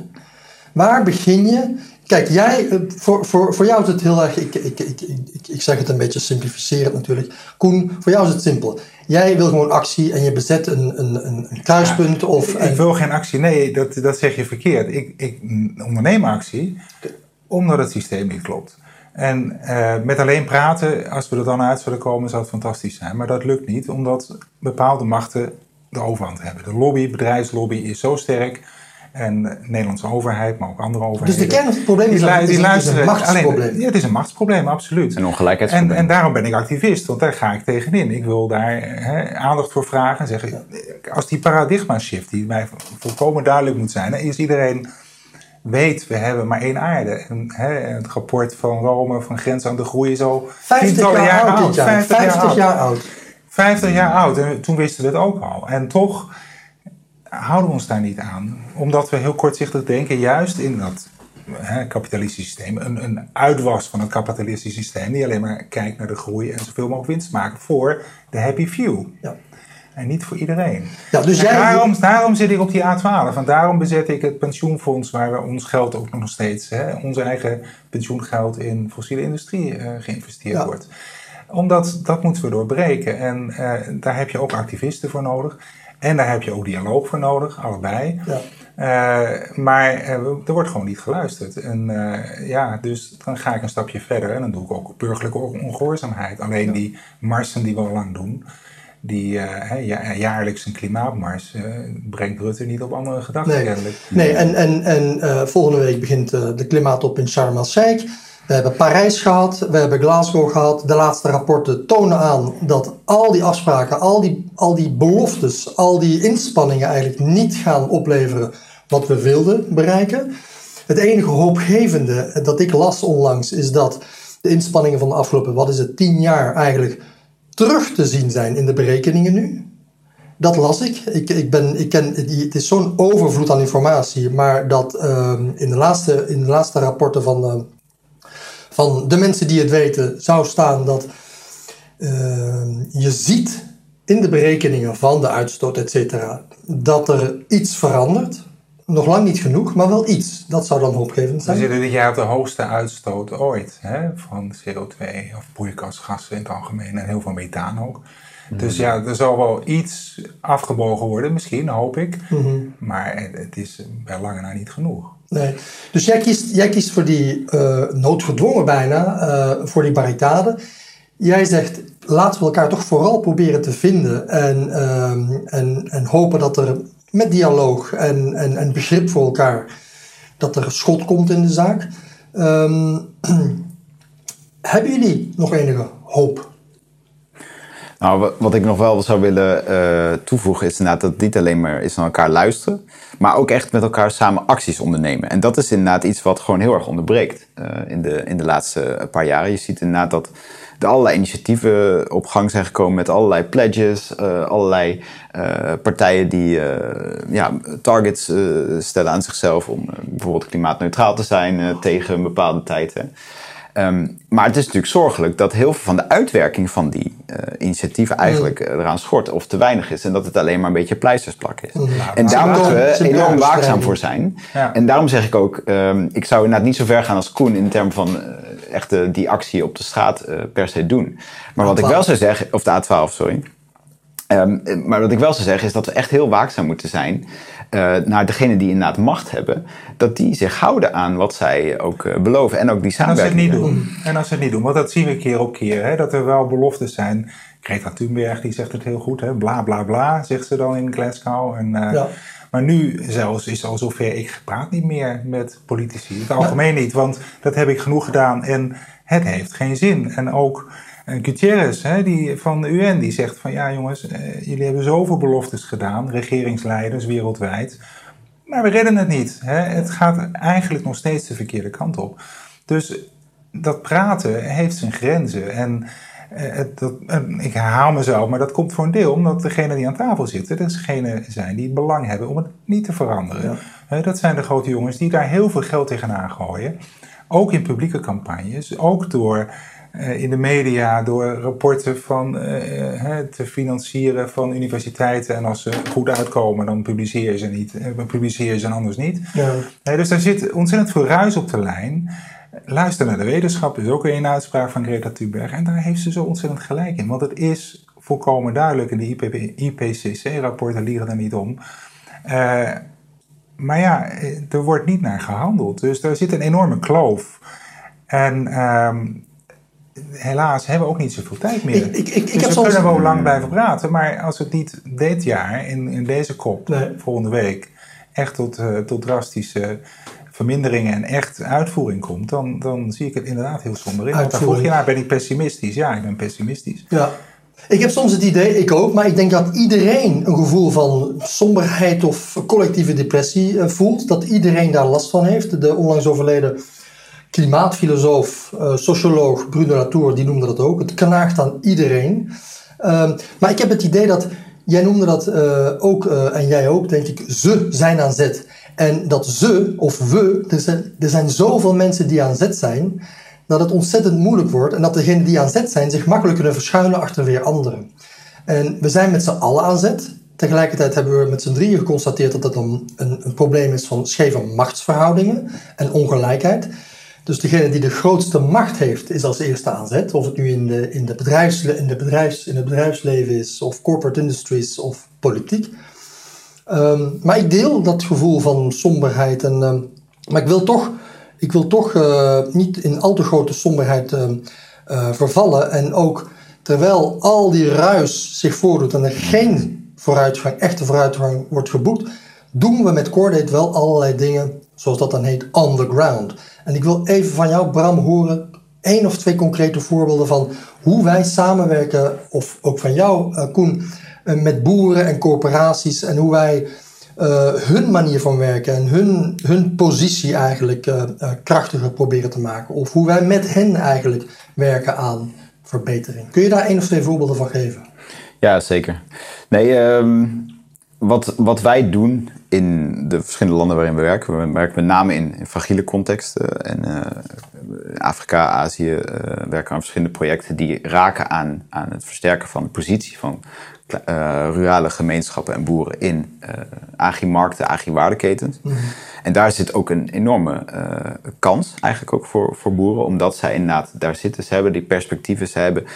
Waar begin je? Kijk, jij, eh, voor, voor, voor jou is het heel erg, ik, ik, ik, ik, ik zeg het een beetje simplificerend natuurlijk. Koen, voor jou is het simpel. Jij wil gewoon actie en je bezet een, een, een, kruispunt of... Ik wil geen actie. Nee, dat, dat zeg je verkeerd. Ik, ik onderneem actie omdat het systeem niet klopt. En eh, met alleen praten, als we er dan uit zullen komen, zou het fantastisch zijn. Maar dat lukt niet, omdat bepaalde machten de overhand hebben. De lobby, bedrijfslobby is zo sterk. En de Nederlandse overheid, maar ook andere dus overheden. de kern van het probleem is, die, dat die is, een- het is luisteren. een machtsprobleem. Alleen, ja, het is een machtsprobleem, absoluut. Een En, ongelijkheidsprobleem. en daarom ben ik activist, want daar ga ik tegenin. Ik wil daar hè, aandacht voor vragen en zeggen, als die paradigma shift, die mij volkomen duidelijk moet zijn, dan is iedereen weet, we hebben maar één aarde. En, hè, het rapport van Rome, van Grens aan de Groei, is al 50 tientallen jaar oud dit jaar. 50 jaar 50 oud. jaar oud. 50 jaar oud. En toen wisten we het ook al. En toch houden we ons daar niet aan. Omdat we heel kortzichtig denken, juist in dat hè, kapitalistische systeem. Een, een uitwas van het kapitalistische systeem. Die alleen maar kijkt naar de groei en zoveel mogelijk winst maken voor de happy few. Ja. En niet voor iedereen. Ja, dus jij, daarom, daarom zit ik op die A12. En daarom bezet ik het pensioenfonds waar we ons geld ook nog steeds, hè, ons eigen pensioengeld in fossiele industrie eh, geïnvesteerd Ja. wordt. Omdat dat moeten we doorbreken. En eh, daar heb je ook activisten voor nodig. En daar heb je ook dialoog voor nodig, allebei. Ja. Eh, maar er wordt gewoon niet geluisterd. En ja, dus dan ga ik een stapje verder en dan doe ik ook burgerlijke on- ongehoorzaamheid. Alleen die marsen die we al lang doen, die eh, ja, jaarlijks een klimaatmars, eh, brengt Rutte niet op andere gedachten Nee, kennelijk. nee en, en, en eh, volgende week begint eh, de klimaatop in Sharm el-Sheikh. We hebben Parijs gehad, we hebben Glasgow gehad. De laatste rapporten tonen aan dat al die afspraken, al die, al die beloftes, al die inspanningen eigenlijk niet gaan opleveren wat we wilden bereiken. Het enige hoopgevende dat ik las onlangs is dat de inspanningen van de afgelopen, wat is het, tien jaar eigenlijk terug te zien zijn in de berekeningen nu. Dat las ik. ik, ik, ben, ik ken, het is zo'n overvloed aan informatie, maar dat ehm, in, de laatste, in de laatste rapporten van, van de mensen die het weten zou staan dat ehm, je ziet in de berekeningen van de uitstoot, et cetera, dat er iets verandert. Nog lang niet genoeg, maar wel iets. Dat zou dan hoopgevend We zijn. zitten dit jaar op de hoogste uitstoot ooit hè, van CO2 of broeikasgassen in het algemeen en heel veel methaan ook. Dus ja, er zal wel iets afgebogen worden, misschien, hoop ik. Maar het, het is bij lange na niet genoeg. Nee. Dus jij kiest, jij kiest voor die eh, noodgedwongen bijna, eh, voor die barricade. Jij zegt, laten we elkaar toch vooral proberen te vinden en, ehm, en, en hopen dat er met dialoog en, en, en begrip voor elkaar, dat er schot komt in de zaak. Ehm, hebben jullie nog enige hoop? Nou, wat, ik nog wel zou willen eh, toevoegen is inderdaad dat het niet alleen maar is naar elkaar luisteren, maar ook echt met elkaar samen acties ondernemen. En dat is inderdaad iets wat gewoon heel erg onderbreekt eh, in, de, in de laatste paar jaren. Je ziet inderdaad dat allerlei initiatieven op gang zijn gekomen met allerlei pledges, eh, allerlei eh, partijen die eh, ja, targets stellen aan zichzelf om bijvoorbeeld klimaatneutraal te zijn tegen een bepaalde tijd. Hè. Ehm, maar het is natuurlijk zorgelijk dat heel veel van de uitwerking van die eh, initiatieven eigenlijk eh, eraan schort of te weinig is. En dat het alleen maar een beetje pleisters plakken is. en daar moeten we enorm waakzaam voor zijn. Ja. En daarom zeg ik ook, ehm, ik zou inderdaad niet zo ver gaan als Koen in termen van eh, echt die actie op de straat per se doen. Maar wat ik A12. wel zou zeggen, of de A12, sorry. Ehm, maar wat ik wel zou zeggen is dat we echt heel waakzaam moeten zijn eh, naar degenen die inderdaad macht hebben. Dat die zich houden aan wat zij ook eh, beloven en ook die En als ze het samenwerking. niet doen. En als ze het niet doen, want dat zien we keer op keer. Hè, dat er wel beloftes zijn. Greta Thunberg die zegt het heel goed. Hè, bla bla bla, zegt ze dan in Glasgow. En, eh, Ja. Maar nu zelfs is al zover, ik praat niet meer met politici. In het algemeen niet, want dat heb ik genoeg gedaan. En het heeft geen zin. En ook eh, Gutierrez hè, die, van de UN die zegt van... Ja jongens, eh, jullie hebben zoveel beloftes gedaan. Regeringsleiders wereldwijd. Maar we redden het niet. Hè? Het gaat eigenlijk nog steeds de verkeerde kant op. Dus dat praten heeft zijn grenzen. En dat, ik herhaal mezelf, maar dat komt voor een deel omdat degenen die aan tafel zitten, degenen zijn die belang hebben om het niet te veranderen. dat zijn de grote jongens die daar heel veel geld tegenaan gooien. Ook in publieke campagnes, ook door eh, in de media door rapporten van, uh, te financieren van universiteiten. En als ze goed uitkomen, dan publiceer je ze niet. Uh, publiceer je ze anders niet. Ja. dus daar zit ontzettend veel ruis op de lijn. Luister naar de wetenschap is ook weer een uitspraak van Greta Thunberg. En daar heeft ze zo ontzettend gelijk in. Want het is volkomen duidelijk in de IPCC-rapporten liegen er niet om. maar ja, er wordt niet naar gehandeld. Dus daar zit een enorme kloof. En ehm, helaas hebben we ook niet zoveel tijd meer. Ik, ik, ik, dus we kunnen wel lang blijven praten, maar als het niet dit jaar, in, in deze kop, volgende week, echt tot, uh, tot drastische verminderingen en echt uitvoering komt, dan, dan zie ik het inderdaad heel somber in. Want dan vroeg je naar, ben ik pessimistisch? Ja, ik ben pessimistisch. Ja. Ik heb soms het idee, ik ook, maar ik denk dat iedereen een gevoel van somberheid of collectieve depressie eh, voelt. Dat iedereen daar last van heeft. De onlangs overleden klimaatfilosoof, uh, socioloog Bruno Latour, die noemde dat ook. Het knaagt aan iedereen. Ehm, maar ik heb het idee dat, jij noemde dat uh, ook, uh, en jij ook, denk ik, ze zijn aan zet. En dat ze, of we, er zijn, er zijn zoveel mensen die aan zet zijn, dat het ontzettend moeilijk wordt. En dat degenen die aan zet zijn zich makkelijk kunnen verschuilen achter weer anderen. En we zijn met z'n allen aan zet. Tegelijkertijd hebben we met z'n drieën geconstateerd dat dat een, een, een probleem is van scheve machtsverhoudingen en ongelijkheid. Dus degene die de grootste macht heeft, is als eerste aanzet. Of het nu in, de, in, de bedrijfsle in, de bedrijfs, in het bedrijfsleven is, of corporate industries, of politiek. Um, maar ik deel dat gevoel van somberheid. En, um, maar ik wil toch, ik wil toch uh, niet in al te grote somberheid uh, uh, vervallen. En ook terwijl al die ruis zich voordoet en er geen vooruitgang, echte vooruitgang wordt geboekt, doen we met Cordate wel allerlei dingen, zoals dat dan heet, on the ground. En ik wil even van jou, Bram, horen één of twee concrete voorbeelden van hoe wij samenwerken, of ook van jou, uh, Koen, uh, met boeren en corporaties en hoe wij uh, hun manier van werken en hun, hun positie eigenlijk krachtiger proberen te maken. Of hoe wij met hen eigenlijk werken aan verbetering. Kun je daar één of twee voorbeelden van geven? Ja, zeker. Nee, um, wat, wat wij doen in de verschillende landen waarin we werken, we werken met name in, in fragiele contexten. En uh, Afrika, Azië uh, werken aan verschillende projecten die raken aan, aan het versterken van de positie van uh, rurale gemeenschappen en boeren in uh, agri-markten, agri-waardeketens. Mhm. En daar zit ook een enorme uh, kans eigenlijk ook voor, voor boeren, omdat zij inderdaad daar zitten. Ze hebben die perspectieven, ze hebben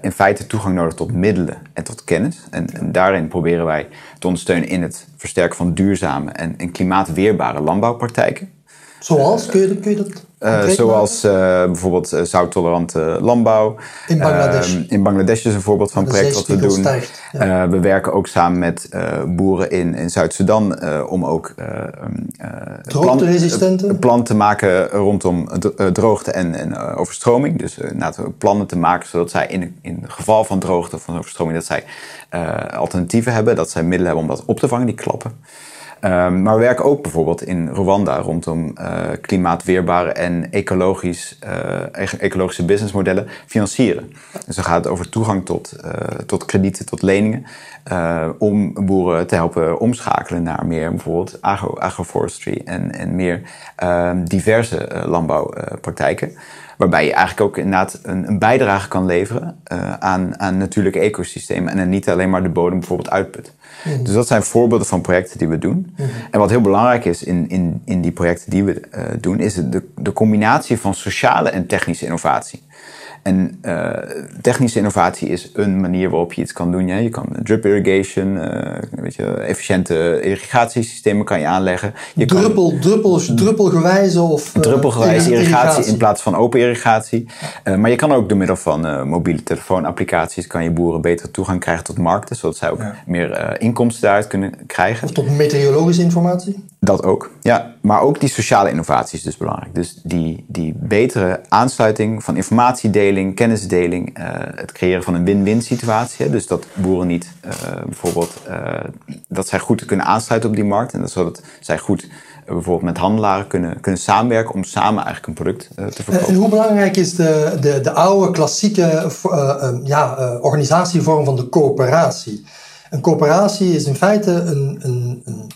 in feite toegang nodig tot middelen en tot kennis. En, en, daarin proberen wij te ondersteunen in het versterken van duurzame en, en klimaatweerbare landbouwpraktijken. Zoals? Kun je, kun je dat uh, zoals uh, bijvoorbeeld uh, zouttolerante landbouw. In Bangladesh. in Bangladesh is een voorbeeld van een project wat we doen. Stijgt, ja. we werken ook samen met boeren in, in Zuid-Sudan om ook plan, plan te maken rondom droogte en, en overstroming. Dus plannen te maken zodat zij in, in het geval van droogte of van overstroming dat zij alternatieven hebben, dat zij middelen hebben om dat op te vangen, die klappen. Um, maar we werken ook bijvoorbeeld in Rwanda rondom uh, klimaatweerbare en ecologisch, uh, ecologische businessmodellen financieren. Dus dan gaat het over toegang tot, uh, tot kredieten, tot leningen, om boeren te helpen omschakelen naar meer bijvoorbeeld agro, agroforestry en, en meer ehm, diverse landbouwpraktijken. Waarbij je eigenlijk ook inderdaad een, een bijdrage kan leveren aan, aan natuurlijke ecosystemen en niet alleen maar de bodem bijvoorbeeld uitput. Dus dat zijn voorbeelden van projecten die we doen. En wat heel belangrijk is in, in, in die projecten die we uh, doen, is de, de combinatie van sociale en technische innovatie. En uh, technische innovatie is een manier waarop je iets kan doen. Ja, je kan drip irrigation, uh, weet je, efficiënte irrigatiesystemen kan je aanleggen. Je Druppel, kan, druppels, druppelgewijze of... Uh, druppelgewijze irrigatie, in plaats van open irrigatie. maar je kan ook door middel van mobiele telefoonapplicaties... kan je boeren beter toegang krijgen tot markten... zodat zij ook meer inkomsten daaruit kunnen krijgen. Of tot meteorologische informatie? Dat ook, ja. Maar ook die sociale innovatie is dus belangrijk. Dus die, die betere aansluiting van informatie delen kennisdeling, kennisdeling, uh, het creëren van een win-win situatie. Dus dat boeren niet uh, bijvoorbeeld, uh, dat zij goed kunnen aansluiten op die markt. En dat zodat zij goed bijvoorbeeld met handelaren kunnen, kunnen samenwerken om samen eigenlijk een product te verkopen. En hoe belangrijk is de, de, de oude klassieke ja, organisatievorm van de coöperatie? Een coöperatie is in feite een, een, een,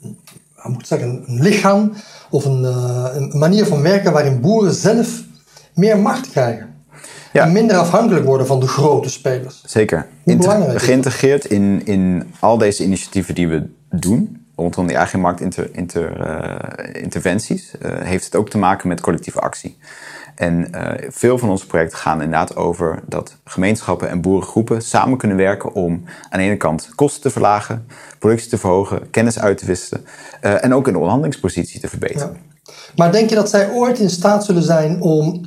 een moet ik zeggen, een lichaam of een, een manier van werken waarin boeren zelf meer macht krijgen. En minder afhankelijk worden van de grote spelers. Zeker. Inter geïntegreerd in, in al deze initiatieven die we doen, rondom die eigen marktinterventies, uh, uh, heeft het ook te maken met collectieve actie. En uh, veel van onze projecten gaan inderdaad over dat gemeenschappen en boerengroepen samen kunnen werken om aan de ene kant kosten te verlagen, productie te verhogen, kennis uit te wisselen en ook een onderhandelingspositie te verbeteren. Maar denk je dat zij ooit in staat zullen zijn om,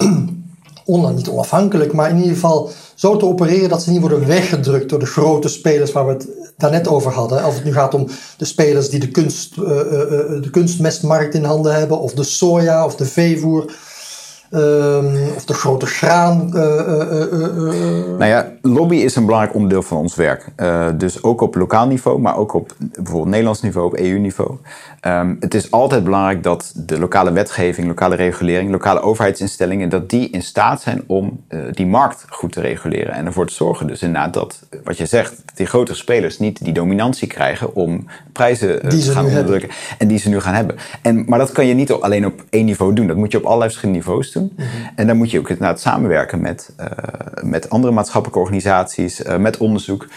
on, niet onafhankelijk, maar in ieder geval zo te opereren dat ze niet worden weggedrukt door de grote spelers waar we het daarnet over hadden? Of het nu gaat om de spelers die de, kunst, uh, uh, de kunstmestmarkt in handen hebben, of de soja of de veevoer. Um, of de grote graan. Uh, nou ja, lobby is een belangrijk onderdeel van ons werk. dus ook op lokaal niveau, maar ook op bijvoorbeeld Nederlands niveau, op EU-niveau. Um, het is altijd belangrijk dat de lokale wetgeving, lokale regulering, lokale overheidsinstellingen, dat die in staat zijn om uh, die markt goed te reguleren. En ervoor te zorgen dus inderdaad dat, wat je zegt, die grotere spelers niet die dominantie krijgen om prijzen uh, te gaan onderdrukken. En die ze nu gaan hebben. En, maar dat kan je niet alleen op één niveau doen. Dat moet je op allerlei verschillende niveaus doen. Mm -hmm. En dan moet je ook inderdaad samenwerken met, uh, met andere maatschappelijke organisaties, met onderzoek,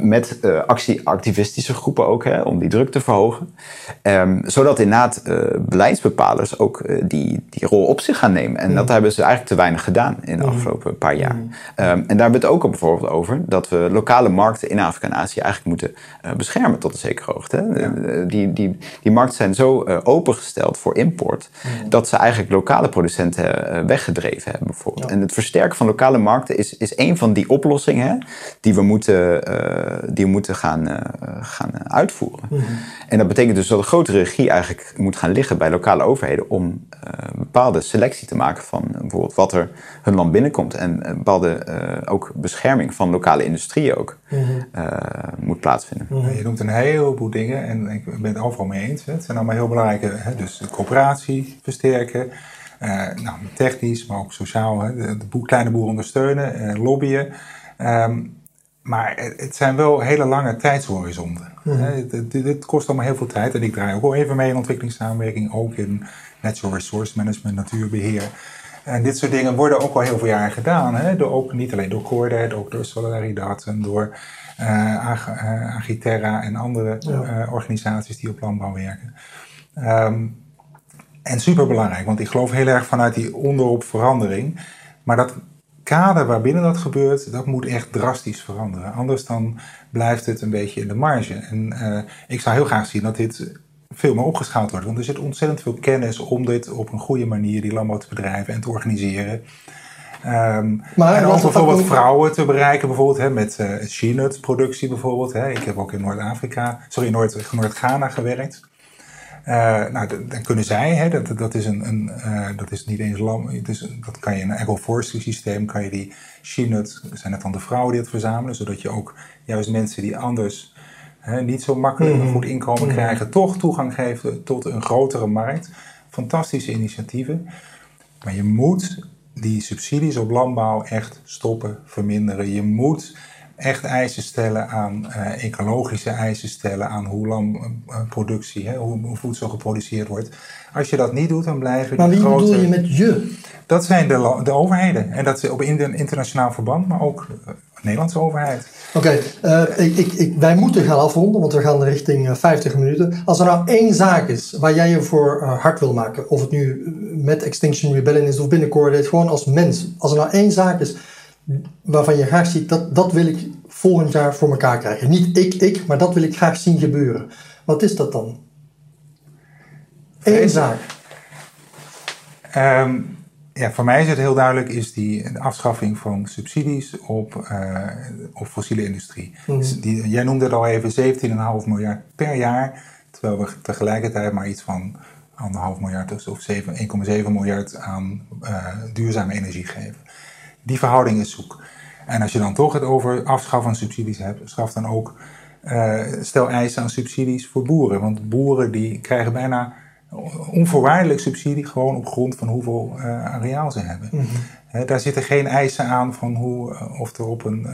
met actie, activistische groepen ook, hè, om die druk te verhogen. Um, zodat inderdaad uh, beleidsbepalers ook uh, die, die rol op zich gaan nemen. En mm. dat hebben ze eigenlijk te weinig gedaan in de mm. afgelopen paar jaar. Mm. Um, en daar hebben we het ook al bijvoorbeeld over dat we lokale markten in Afrika en Azië eigenlijk moeten uh, beschermen tot een zekere hoogte. Ja. die, die, die markten zijn zo opengesteld voor import dat ze eigenlijk lokale producenten weggedreven hebben bijvoorbeeld. Ja. En het versterken van lokale markten is, is een van die oplossingen die we moeten, die we moeten gaan, gaan uitvoeren. En dat betekent dus dat een regie eigenlijk moet gaan liggen bij lokale overheden om uh, een bepaalde selectie te maken van bijvoorbeeld wat er hun land binnenkomt en een bepaalde uh, ook bescherming van lokale industrieën ook mm -hmm. moet plaatsvinden. Mm -hmm. Je noemt een heleboel dingen en ik ben het overal mee eens. Het zijn allemaal heel belangrijke, hè, dus coöperatie versterken, nou, technisch, maar ook sociaal, hè, de, de kleine boeren ondersteunen, lobbyen. Um, maar het zijn wel hele lange tijdshorizonten. Mm. Dit, kost allemaal heel veel tijd. En ik draai ook wel even mee in ontwikkelingssamenwerking, ook in natural resource management, natuurbeheer. En dit soort dingen worden ook al heel veel jaren gedaan. Hè? Door, ook, niet alleen door Corded, ook door Solidaridad en door uh, Agiterra en andere ja. uh, organisaties die op landbouw werken. Um, en superbelangrijk, want ik geloof heel erg vanuit die onderop verandering. Maar dat kader waarbinnen dat gebeurt, dat moet echt drastisch veranderen. Anders dan blijft het een beetje in de marge. En uh, ik zou heel graag zien dat dit veel meer opgeschaald wordt. Want er zit ontzettend veel kennis om dit op een goede manier, die landbouw te bedrijven en te organiseren. Um, maar, en ook bijvoorbeeld vrouwen te bereiken, bijvoorbeeld hè, met uh, productie bijvoorbeeld. Hè. Ik heb ook in Noord-Afrika, sorry, Noord-Ghana Noord gewerkt. Uh, nou, dan kunnen zij, hè, dat, dat, is een, een uh, dat is niet eens lam, het is, dat kan je in een agroforestry systeem, kan je die she-nut, zijn het dan de vrouwen die het verzamelen, zodat je ook juist mensen die anders hè, niet zo makkelijk een mhm. goed inkomen mhm. krijgen, toch toegang geven tot een grotere markt. Fantastische initiatieven. Maar je moet die subsidies op landbouw echt stoppen, verminderen. Je moet echt eisen stellen aan uh, ecologische eisen stellen aan hoe landproductie, uh, hoe, hoe, voedsel geproduceerd wordt. Als je dat niet doet, dan blijven maar die grote... Maar wie bedoel je met je? Dat zijn de, de overheden. En dat is op internationaal verband, maar ook de Nederlandse overheid. Oké, okay, uh, ik, ik, ik, wij moeten gaan afronden, want we gaan richting 50 minuten. Als er nou één zaak is waar jij je voor hard wil maken, of het nu met Extinction Rebellion is of binnen gewoon als mens. Als er nou één zaak is waarvan je graag ziet, dat, dat wil ik volgend jaar voor elkaar krijgen. Niet ik, ik, maar dat wil ik graag zien gebeuren. Wat is dat dan? Eén zaak. Um, ja, voor mij is het heel duidelijk, is die de afschaffing van subsidies op, uh, op fossiele industrie. Mm. die, jij noemde het al even 17,5 miljard per jaar, terwijl we tegelijkertijd maar iets van anderhalf miljard of 1,7 miljard aan uh, duurzame energie geven Die verhouding is zoek. En als je dan toch het over afschaffen van subsidies hebt, schaf dan ook, uh, stel eisen aan subsidies voor boeren. Want boeren die krijgen bijna onvoorwaardelijk subsidie gewoon op grond van hoeveel uh, areaal ze hebben. Mhm. daar zitten geen eisen aan van hoe, uh, of er op een,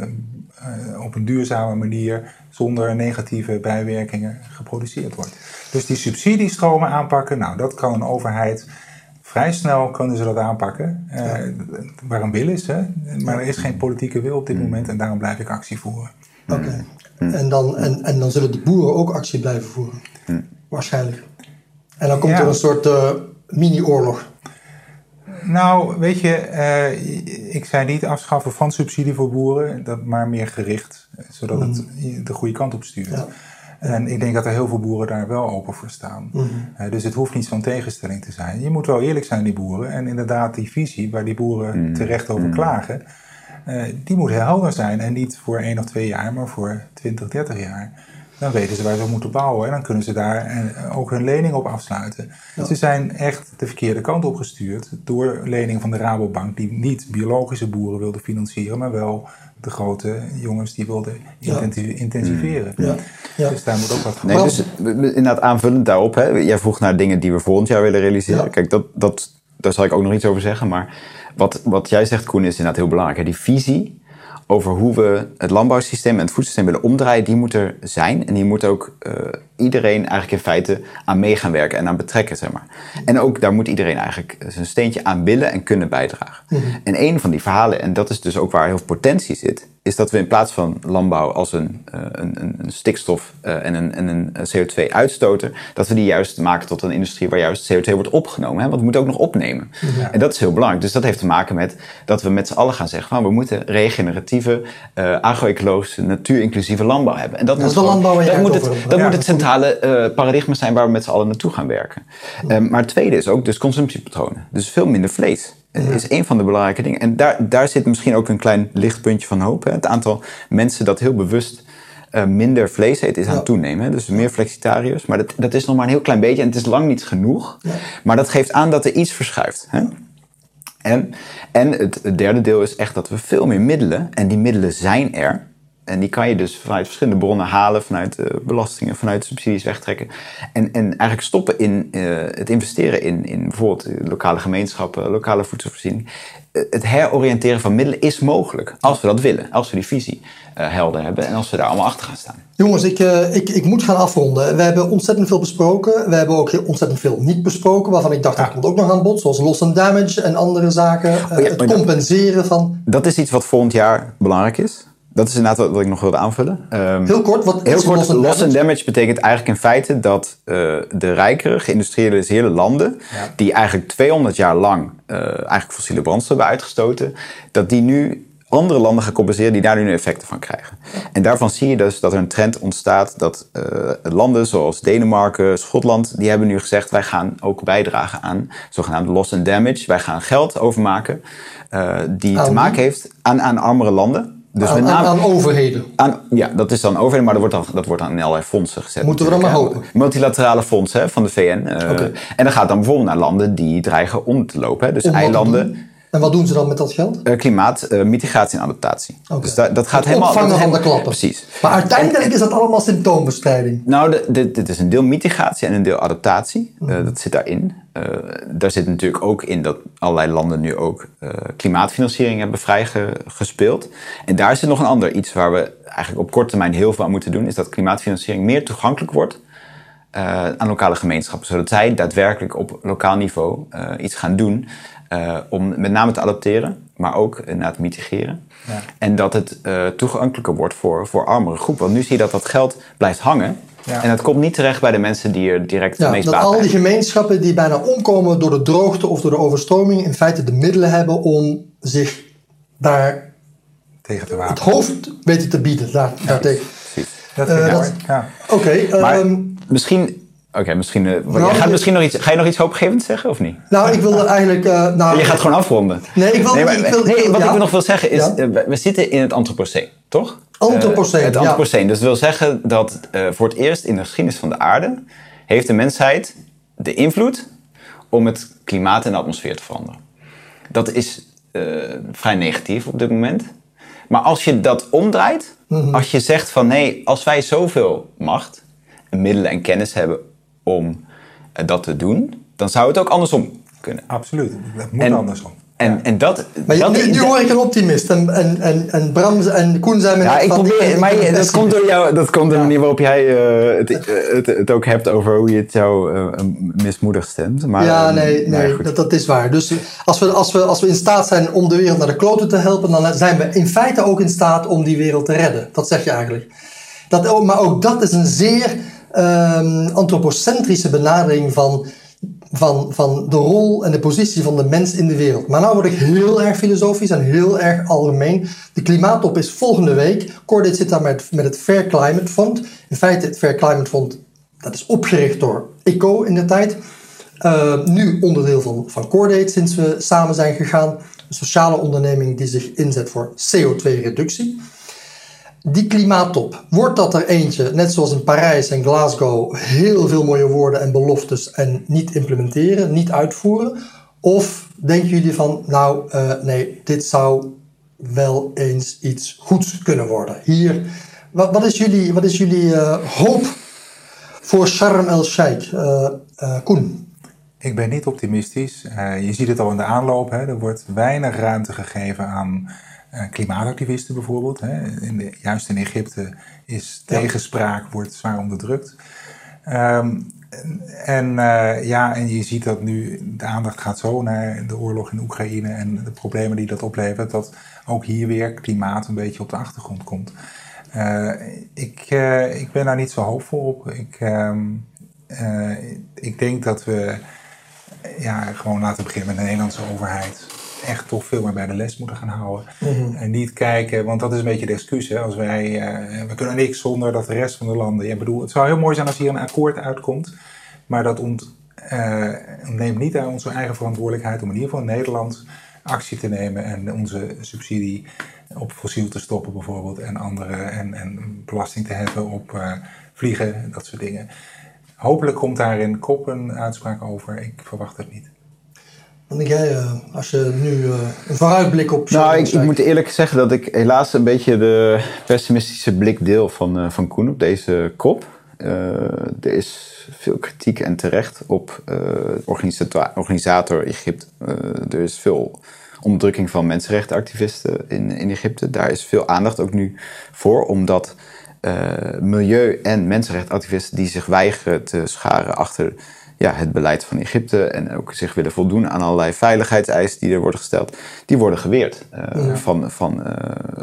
op een duurzame manier zonder negatieve bijwerkingen geproduceerd wordt. Dus die subsidiestromen aanpakken, nou dat kan een overheid vrij snel kunnen ze dat aanpakken. Ja. waar een wil is, hè? maar er is geen politieke wil op dit mhm. moment en daarom blijf ik actie voeren. Oké, mhm. en, dan, en, en dan zullen de boeren ook actie blijven voeren? Waarschijnlijk. En dan komt er een soort uh, mini-oorlog. Nou, weet je, uh, ik zei niet afschaffen van subsidie voor boeren, dat maar meer gericht, zodat het mm. de goede kant op stuurt. Ja. En ik denk dat er heel veel boeren daar wel open voor staan. Mm uh, dus het hoeft niet zo'n tegenstelling te zijn. Je moet wel eerlijk zijn, die boeren. En inderdaad, die visie waar die boeren mm. terecht over mm. klagen, uh, die moet helder zijn. En niet voor één of twee jaar, maar voor 20, 30 jaar dan weten ze waar ze moeten bouwen. En dan kunnen ze daar eh, ook hun lening op afsluiten. Ze zijn echt de verkeerde kant op gestuurd door lening van de Rabobank, die niet biologische boeren wilde financieren, maar wel de grote jongens die wilden intensiveren. Ja. Ja. Dus daar moet ook wat nee, dus Inderdaad, aanvullend daarop, hè, jij vroeg naar dingen die we volgend jaar willen realiseren. Kijk, dat, dat, daar zal ik ook nog iets over zeggen. Maar wat, wat jij zegt, Koen, is inderdaad heel belangrijk. Hè. Die visie over hoe we het landbouwsysteem en het voedselsysteem willen omdraaien, die moet er zijn. En die moet ook uh, iedereen eigenlijk in feite aan mee gaan werken en aan betrekken, zeg maar. En ook daar moet iedereen eigenlijk zijn steentje aan willen en kunnen bijdragen. Mhm. En een van die verhalen, en dat is dus ook waar heel veel potentie zit, is dat we in plaats van landbouw als een, uh, een, een, stikstof uh, en een, en een CO2-uitstoter, dat we die juist maken tot een industrie waar juist CO2 wordt opgenomen. Hè? Want we moeten ook nog opnemen. Ja. En dat is heel belangrijk. Dus dat heeft te maken met dat we met z'n allen gaan zeggen van we moeten regeneratieve, uh, agro-ecologische, natuurinclusieve landbouw hebben. En dat, dat moet, gewoon, dat moet het, dat moet het centrale paradigma zijn waar we met z'n allen naartoe gaan werken. maar het tweede is ook dus consumptiepatronen. Dus veel minder vlees. Ja. is een van de belangrijke dingen. En daar, daar zit misschien ook een klein lichtpuntje van hoop. Hè. Het aantal mensen dat heel bewust uh, minder vlees eet is aan het toenemen. Hè. Dus meer flexitariërs. Maar dat, dat is nog maar een heel klein beetje en het is lang niet genoeg. Ja. Maar dat geeft aan dat er iets verschuift. Hè. En, en het, het derde deel is echt dat we veel meer middelen, en die middelen zijn er, en die kan je dus vanuit verschillende bronnen halen, vanuit uh, belastingen, vanuit subsidies wegtrekken. En, en eigenlijk stoppen in uh, het investeren in, in bijvoorbeeld lokale gemeenschappen, lokale voedselvoorziening. Uh, het heroriënteren van middelen is mogelijk, als we dat willen, als we die visie helder hebben en als we daar allemaal achter gaan staan. Jongens, ik, ik, ik moet gaan afronden. We hebben ontzettend veel besproken. We hebben ook ontzettend veel niet besproken, waarvan ik dacht, ja. dat komt ook nog aan bod, zoals loss and damage en andere zaken. Oh ja, het compenseren dat, van. Dat is iets wat volgend jaar belangrijk is. Dat is inderdaad wat, ik nog wilde aanvullen. Um, heel kort, wat heel kort, loss, and, loss and damage betekent eigenlijk in feite dat uh, de rijkere, geïndustrialiseerde landen, ja. die eigenlijk 200 jaar lang uh, eigenlijk fossiele brandstof hebben uitgestoten, dat die nu andere landen gaan compenseren die daar nu effecten van krijgen. Ja. En daarvan zie je dus dat er een trend ontstaat dat uh, landen zoals Denemarken, Schotland, die hebben nu gezegd wij gaan ook bijdragen aan zogenaamde loss and damage. Wij gaan geld overmaken die te maken heeft aan, aan armere landen. Dus aan, met name, aan, overheden. Aan, ja, dat is dan overheden, maar dat wordt dan, dat wordt in allerlei fondsen gezet. Moeten we dan maar hopen. Multilaterale fondsen van de VN. Uh, okay. En dat gaat dan bijvoorbeeld naar landen die dreigen om te lopen. Hè, dus om eilanden. En wat doen ze dan met dat geld? Uh, klimaat, uh, mitigatie en adaptatie. Okay. Dus da dat gaat het helemaal... opvangen van de klappen. Precies. Maar uiteindelijk en, is dat allemaal symptoombestrijding. Nou, dit is een deel mitigatie en een deel adaptatie. Mm. Uh, dat zit daarin. daar zit natuurlijk ook in dat allerlei landen nu ook klimaatfinanciering hebben vrijgespeeld. En daar zit nog een ander iets waar we eigenlijk op korte termijn heel veel aan moeten doen. Is dat klimaatfinanciering meer toegankelijk wordt aan lokale gemeenschappen. Zodat zij daadwerkelijk op lokaal niveau iets gaan doen... Uh, om met name te adapteren, maar ook inderdaad mitigeren. Ja. En dat het uh, toegankelijker wordt voor, voor armere groepen. Want nu zie je dat dat geld blijft hangen. Ja. En het komt niet terecht bij de mensen die er direct ja, meest dat al die gemeenschappen die bijna omkomen door de droogte of door de overstroming... in feite de middelen hebben om zich daar tegen te het hoofd weten te bieden. Daar, ja, daartegen. Precies. Dat uh, dat, ja. Oké. Okay, um, misschien Oké, okay, misschien. Uh, nou, gaat misschien nog iets, ga je nog iets hoopgevend zeggen of niet? Nou, ik wilde eigenlijk. Uh, nou, je gaat gewoon afronden. Nee, ik wil. Nee, maar, ik wil, nee ik wil, wat ja. ik nog wil zeggen is: ja. uh, we zitten in het Anthropoceen, toch? Anthropoceen. het Anthropoceen. Dus dat wil zeggen dat voor het eerst in de geschiedenis van de aarde. heeft de mensheid de invloed om het klimaat en de atmosfeer te veranderen. Dat is eh, vrij negatief op dit moment. Maar als je dat omdraait, als je zegt van nee, als wij zoveel macht, en middelen en kennis hebben om eh, dat te doen, dan zou het ook andersom kunnen. Absoluut, dat moet En- andersom. En, en dat. Maar dat nu, nu hoor ik een optimist. En, en, en, en Bram en Koen zijn met Ja, ik probeer, ben- maar dat komt door jou, dat komt door de manier waarop jij eh, het, het, het ook hebt over hoe je het jou eh, mismoedig stemt. Maar, ja, nee, maar nee dat, dat is waar. Dus als we, als, we, als we in staat zijn om de wereld naar de kloten te helpen, dan zijn we in feite ook in staat om die wereld te redden. Dat zeg je eigenlijk. Dat, maar ook dat is een zeer ehm, antropocentrische benadering van, van, van de rol en de positie van de mens in de wereld. Maar nou word ik heel erg filosofisch en heel erg algemeen. De klimaattop is volgende week. Cordate zit daar met, met het Fair Climate Fund. In feite, het Fair Climate Fund dat is opgericht door ICO in de tijd. Uh, nu onderdeel van, van Cordate sinds we samen zijn gegaan. Een sociale onderneming die zich inzet voor CO2-reductie. Die klimaattop, wordt dat er eentje, net zoals in Parijs en Glasgow, heel veel mooie woorden en beloftes en niet implementeren, niet uitvoeren? Of denken jullie van, nou uh, nee, dit zou wel eens iets goeds kunnen worden? Hier, wat, wat is jullie, wat is jullie uh, hoop voor Sharm el-Sheikh? Uh, Koen? Ik ben niet optimistisch. Je ziet het al in de aanloop. Hè. Er wordt weinig ruimte gegeven aan klimaatactivisten bijvoorbeeld. Hè. In de, juist in Egypte is tegenspraak wordt zwaar onderdrukt. Um, en, uh, ja, en je ziet dat nu de aandacht gaat zo naar de oorlog in Oekraïne en de problemen die dat oplevert, dat ook hier weer klimaat een beetje op de achtergrond komt. Uh, ik, uh, ik ben daar niet zo hoopvol op. Ik, um, ik denk dat we ja, gewoon laten beginnen met de Nederlandse overheid. Echt toch veel meer bij de les moeten gaan houden. Mm-hmm. En niet kijken, want dat is een beetje de excuus. Hè? Als wij, uh, we kunnen niks zonder dat de rest van de landen. Ja, bedoel, het zou heel mooi zijn als hier een akkoord uitkomt. Maar dat ont, uh, neemt niet aan onze eigen verantwoordelijkheid om in ieder geval in Nederland actie te nemen en onze subsidie op fossiel te stoppen bijvoorbeeld. En andere en, en belasting te heffen op uh, vliegen, dat soort dingen. Hopelijk komt daar in kop een uitspraak over. Ik verwacht het niet. Wat denk jij, uh, als je nu uh, een vooruitblik op... Nou, ik, ik, moet eerlijk zeggen dat ik helaas een beetje de pessimistische blik deel van, uh, van Koen op deze kop. Uh, er is veel kritiek en terecht op organisator, organisator Egypte. er is veel onderdrukking van mensenrechtenactivisten in, in Egypte. Daar is veel aandacht ook nu voor, omdat milieu- en mensenrechtenactivisten die zich weigeren te scharen achter ja, het beleid van Egypte en ook zich willen voldoen aan allerlei veiligheidseisen die er worden gesteld, die worden geweerd uh, ja. van, van, uh,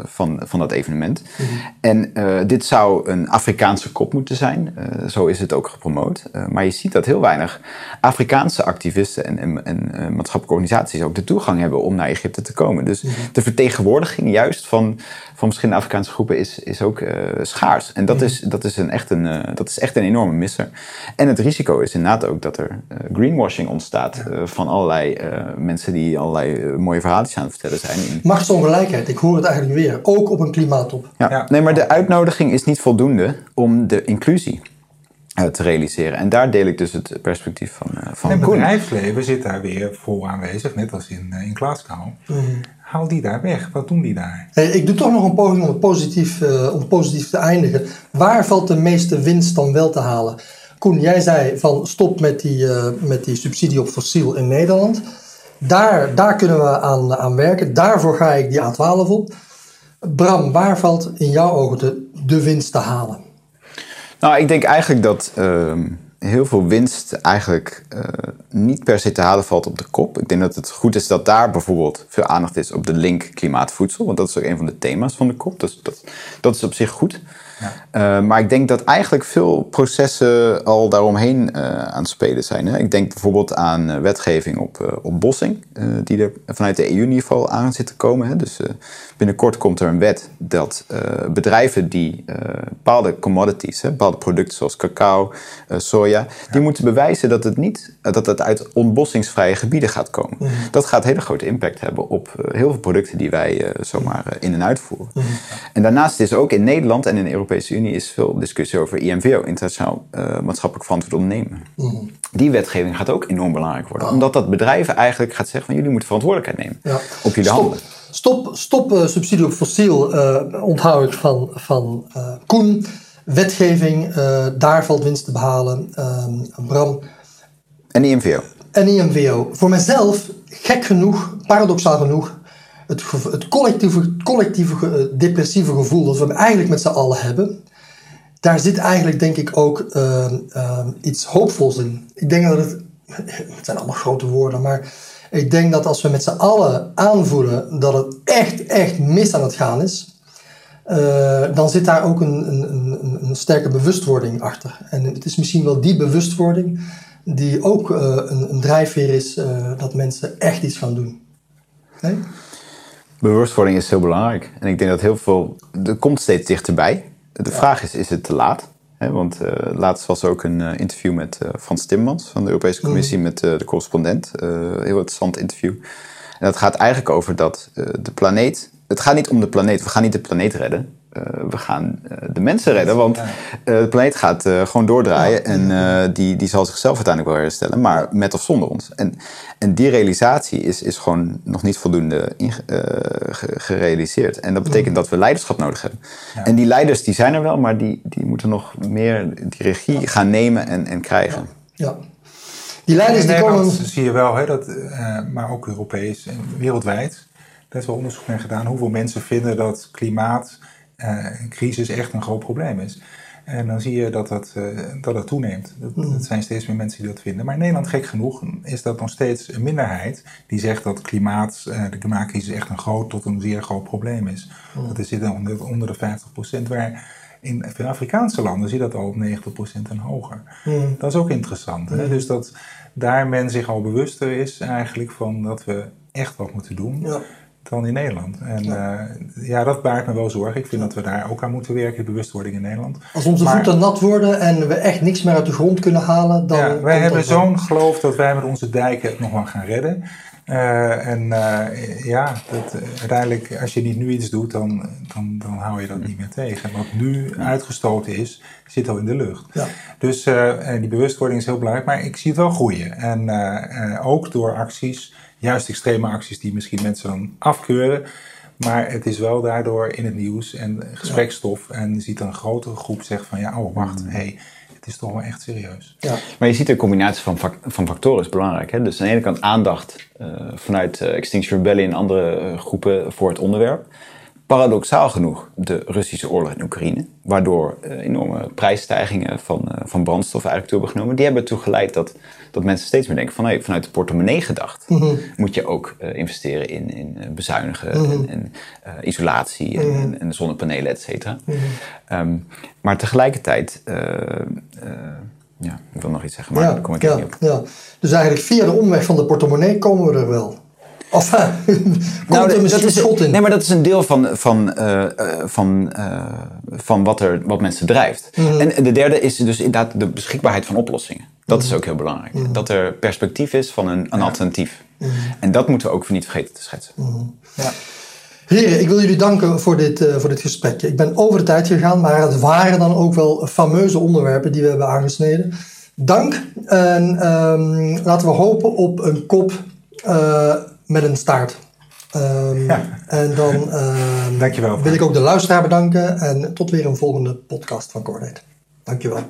van, van dat evenement. Mm -hmm. En uh, dit zou een Afrikaanse kop moeten zijn, zo is het ook gepromoot. maar je ziet dat heel weinig Afrikaanse activisten en, en, en maatschappelijke organisaties ook de toegang hebben om naar Egypte te komen. Dus mm -hmm. de vertegenwoordiging juist van, van verschillende Afrikaanse groepen is, is ook schaars. En dat, mm -hmm. is, dat, is een echt een, dat is echt een enorme misser. En het risico is inderdaad ook dat er uh, greenwashing ontstaat uh, van allerlei uh, mensen die allerlei mooie verhaaltjes aan het vertellen zijn. Machtsongelijkheid, ik hoor het eigenlijk weer, ook op een klimaattop. Ja. ja. Nee, maar de uitnodiging is niet voldoende om de inclusie te realiseren. En daar deel ik dus het perspectief van, van En het bedrijfsleven zit daar weer vol aanwezig, net als in, in Glasgow. Mm. Haal die daar weg. Wat doen die daar? Hey, ik doe toch nog een poging om het positief, uh, om positief te eindigen. Waar valt de meeste winst dan wel te halen? Koen, jij zei van stop met die, uh, met die subsidie op fossiel in Nederland. Daar, daar kunnen we aan, aan werken. Daarvoor ga ik die A12 op. Bram, waar valt in jouw ogen de, de winst te halen? Nou, ik denk eigenlijk dat uh, heel veel winst eigenlijk uh, niet per se te halen valt op de kop. Ik denk dat het goed is dat daar bijvoorbeeld veel aandacht is op de link klimaat-voedsel. Want dat is ook een van de thema's van de kop. Dus dat, dat is op zich goed. Ja. Uh, maar ik denk dat eigenlijk veel processen al daaromheen uh, aan het spelen zijn. Hè? Ik denk bijvoorbeeld aan uh, wetgeving op, uh, op bossing, die er vanuit de EU in ieder geval aan zit te komen. Hè? Dus binnenkort komt er een wet dat bedrijven die bepaalde commodities, hè, bepaalde producten zoals cacao, soja die moeten bewijzen dat het niet dat het uit ontbossingsvrije gebieden gaat komen. Mhm. Dat gaat hele grote impact hebben op eh, heel veel producten die wij eh, zomaar eh, in en uitvoeren. Mhm. En daarnaast is ook in Nederland en in de Europese Unie is veel discussie over IMVO, internationaal eh, maatschappelijk verantwoord ondernemen. Mhm. Die wetgeving gaat ook enorm belangrijk worden, omdat dat bedrijven eigenlijk gaat zeggen van jullie moeten verantwoordelijkheid nemen Ja. op jullie handen. stop, stop eh, subsidie op fossiel, eh, onthoud ik van, van Koen. Wetgeving, daar valt winst te behalen. Ehm, Bram. En IMVO. En IMVO. Voor mezelf, gek genoeg, paradoxaal genoeg, het, collectieve, eh, depressieve gevoel dat we eigenlijk met z'n allen hebben, daar zit eigenlijk denk ik ook ehm, ehm, iets hoopvols in. Ik denk dat het, het zijn allemaal grote woorden, maar ik denk dat als we met z'n allen aanvoelen dat het echt, echt mis aan het gaan is, eh, dan zit daar ook een, een, een, sterke bewustwording achter. En het is misschien wel die bewustwording die ook eh, een, een drijfveer is eh, dat mensen echt iets gaan doen. Bewustwording is heel belangrijk. En ik denk dat heel veel. Er komt steeds dichterbij. De vraag is: is het te laat? Want eh, laatst was er ook een eh, interview met eh, Frans Timmermans van de Europese Commissie met de correspondent. Heel interessant interview. En dat gaat eigenlijk over dat de planeet. Het gaat niet om de planeet. We gaan niet de planeet redden. Eh, we gaan eh, de mensen redden. Want eh, de planeet gaat eh, gewoon doordraaien. En eh, die, die zal zichzelf uiteindelijk wel herstellen. Maar met of zonder ons. En, en die realisatie is, is gewoon nog niet voldoende eh, gerealiseerd. En dat betekent dat we leiderschap nodig hebben. En die leiders die zijn er wel. Maar die, die moeten nog meer die regie gaan nemen en, en krijgen. Ja. Die leiders In die Nederland komen... zie je wel, hè, dat, eh, maar ook Europees en wereldwijd, er is wel onderzoek naar gedaan hoeveel mensen vinden dat klimaatcrisis echt een groot probleem is. En dan zie je dat dat, eh, dat het toeneemt. Dat, dat zijn steeds meer mensen die dat vinden. Maar in Nederland, gek genoeg, is dat nog steeds een minderheid die zegt dat klimaat, eh, de klimaatcrisis echt een groot tot een zeer groot probleem is. Dat is zit onder, onder de 50 procent. Waar in veel Afrikaanse landen zie je dat al op 90 procent en hoger. Dat is ook interessant. Hè? Dus dat daar men zich al bewuster is eigenlijk van dat we echt wat moeten doen. Ja. Dan in Nederland. En ja. ja, dat baart me wel zorgen. Ik vind dat we daar ook aan moeten werken, de bewustwording in Nederland. Als onze Maar- voeten nat worden en we echt niks meer uit de grond kunnen halen, dan... Ja, wij hebben zo'n geloof dat wij met onze dijken het nog wel gaan redden. Eh, en eh, ja, dat, eh, uiteindelijk, als je niet nu iets doet, dan, dan, dan hou je dat niet meer tegen. En wat nu uitgestoten is, zit al in de lucht. Ja. Dus eh, eh, die bewustwording is heel belangrijk, maar ik zie het wel groeien. En eh, eh, ook door acties, juist extreme acties die misschien mensen dan afkeuren. Maar het is wel daardoor in het nieuws en gesprekstof. En je ziet een grotere groep zegt van ja, oh wacht, hey, het is toch wel echt serieus. Ja. Maar je ziet de combinatie van, van factoren is belangrijk. Hè? Dus aan de ene kant aandacht eh, vanuit eh, Extinction Rebellion en andere eh, groepen voor het onderwerp. Paradoxaal genoeg de Russische oorlog in Oekraïne, waardoor eh, enorme prijsstijgingen van, eh, van brandstof eigenlijk toe hebben genomen. Die hebben ertoe geleid dat, dat mensen steeds meer denken van hey, vanuit de portemonnee gedacht moet je ook eh, investeren in, in bezuinigen en, en isolatie en, en, en zonnepanelen, et cetera. Ehm, maar tegelijkertijd, ja, ik wil nog iets zeggen, maar ja, daar kom ik ja, niet op. ja. Dus eigenlijk via de omweg van de portemonnee komen we er wel. Of komt Nou, er dat is, schot in? Nee, maar dat is een deel van, van, eh, van, eh, van wat, er, wat mensen drijft. Mhm. En de derde is dus inderdaad de beschikbaarheid van oplossingen. Dat Mhm. is ook heel belangrijk. Dat er perspectief is van een, een alternatief. Mhm. En dat moeten we ook niet vergeten te schetsen. Ja. Heren, ik wil jullie danken voor dit, eh, voor dit gesprek. Ik ben over de tijd gegaan, maar het waren dan ook wel fameuze onderwerpen die we hebben aangesneden. Dank en ehm, laten we hopen op een kop met een staart. Ehm, Ja. En dan ehm, Dankjewel. wil ik ook de luisteraar bedanken en tot weer een volgende podcast van Coordate. Dankjewel.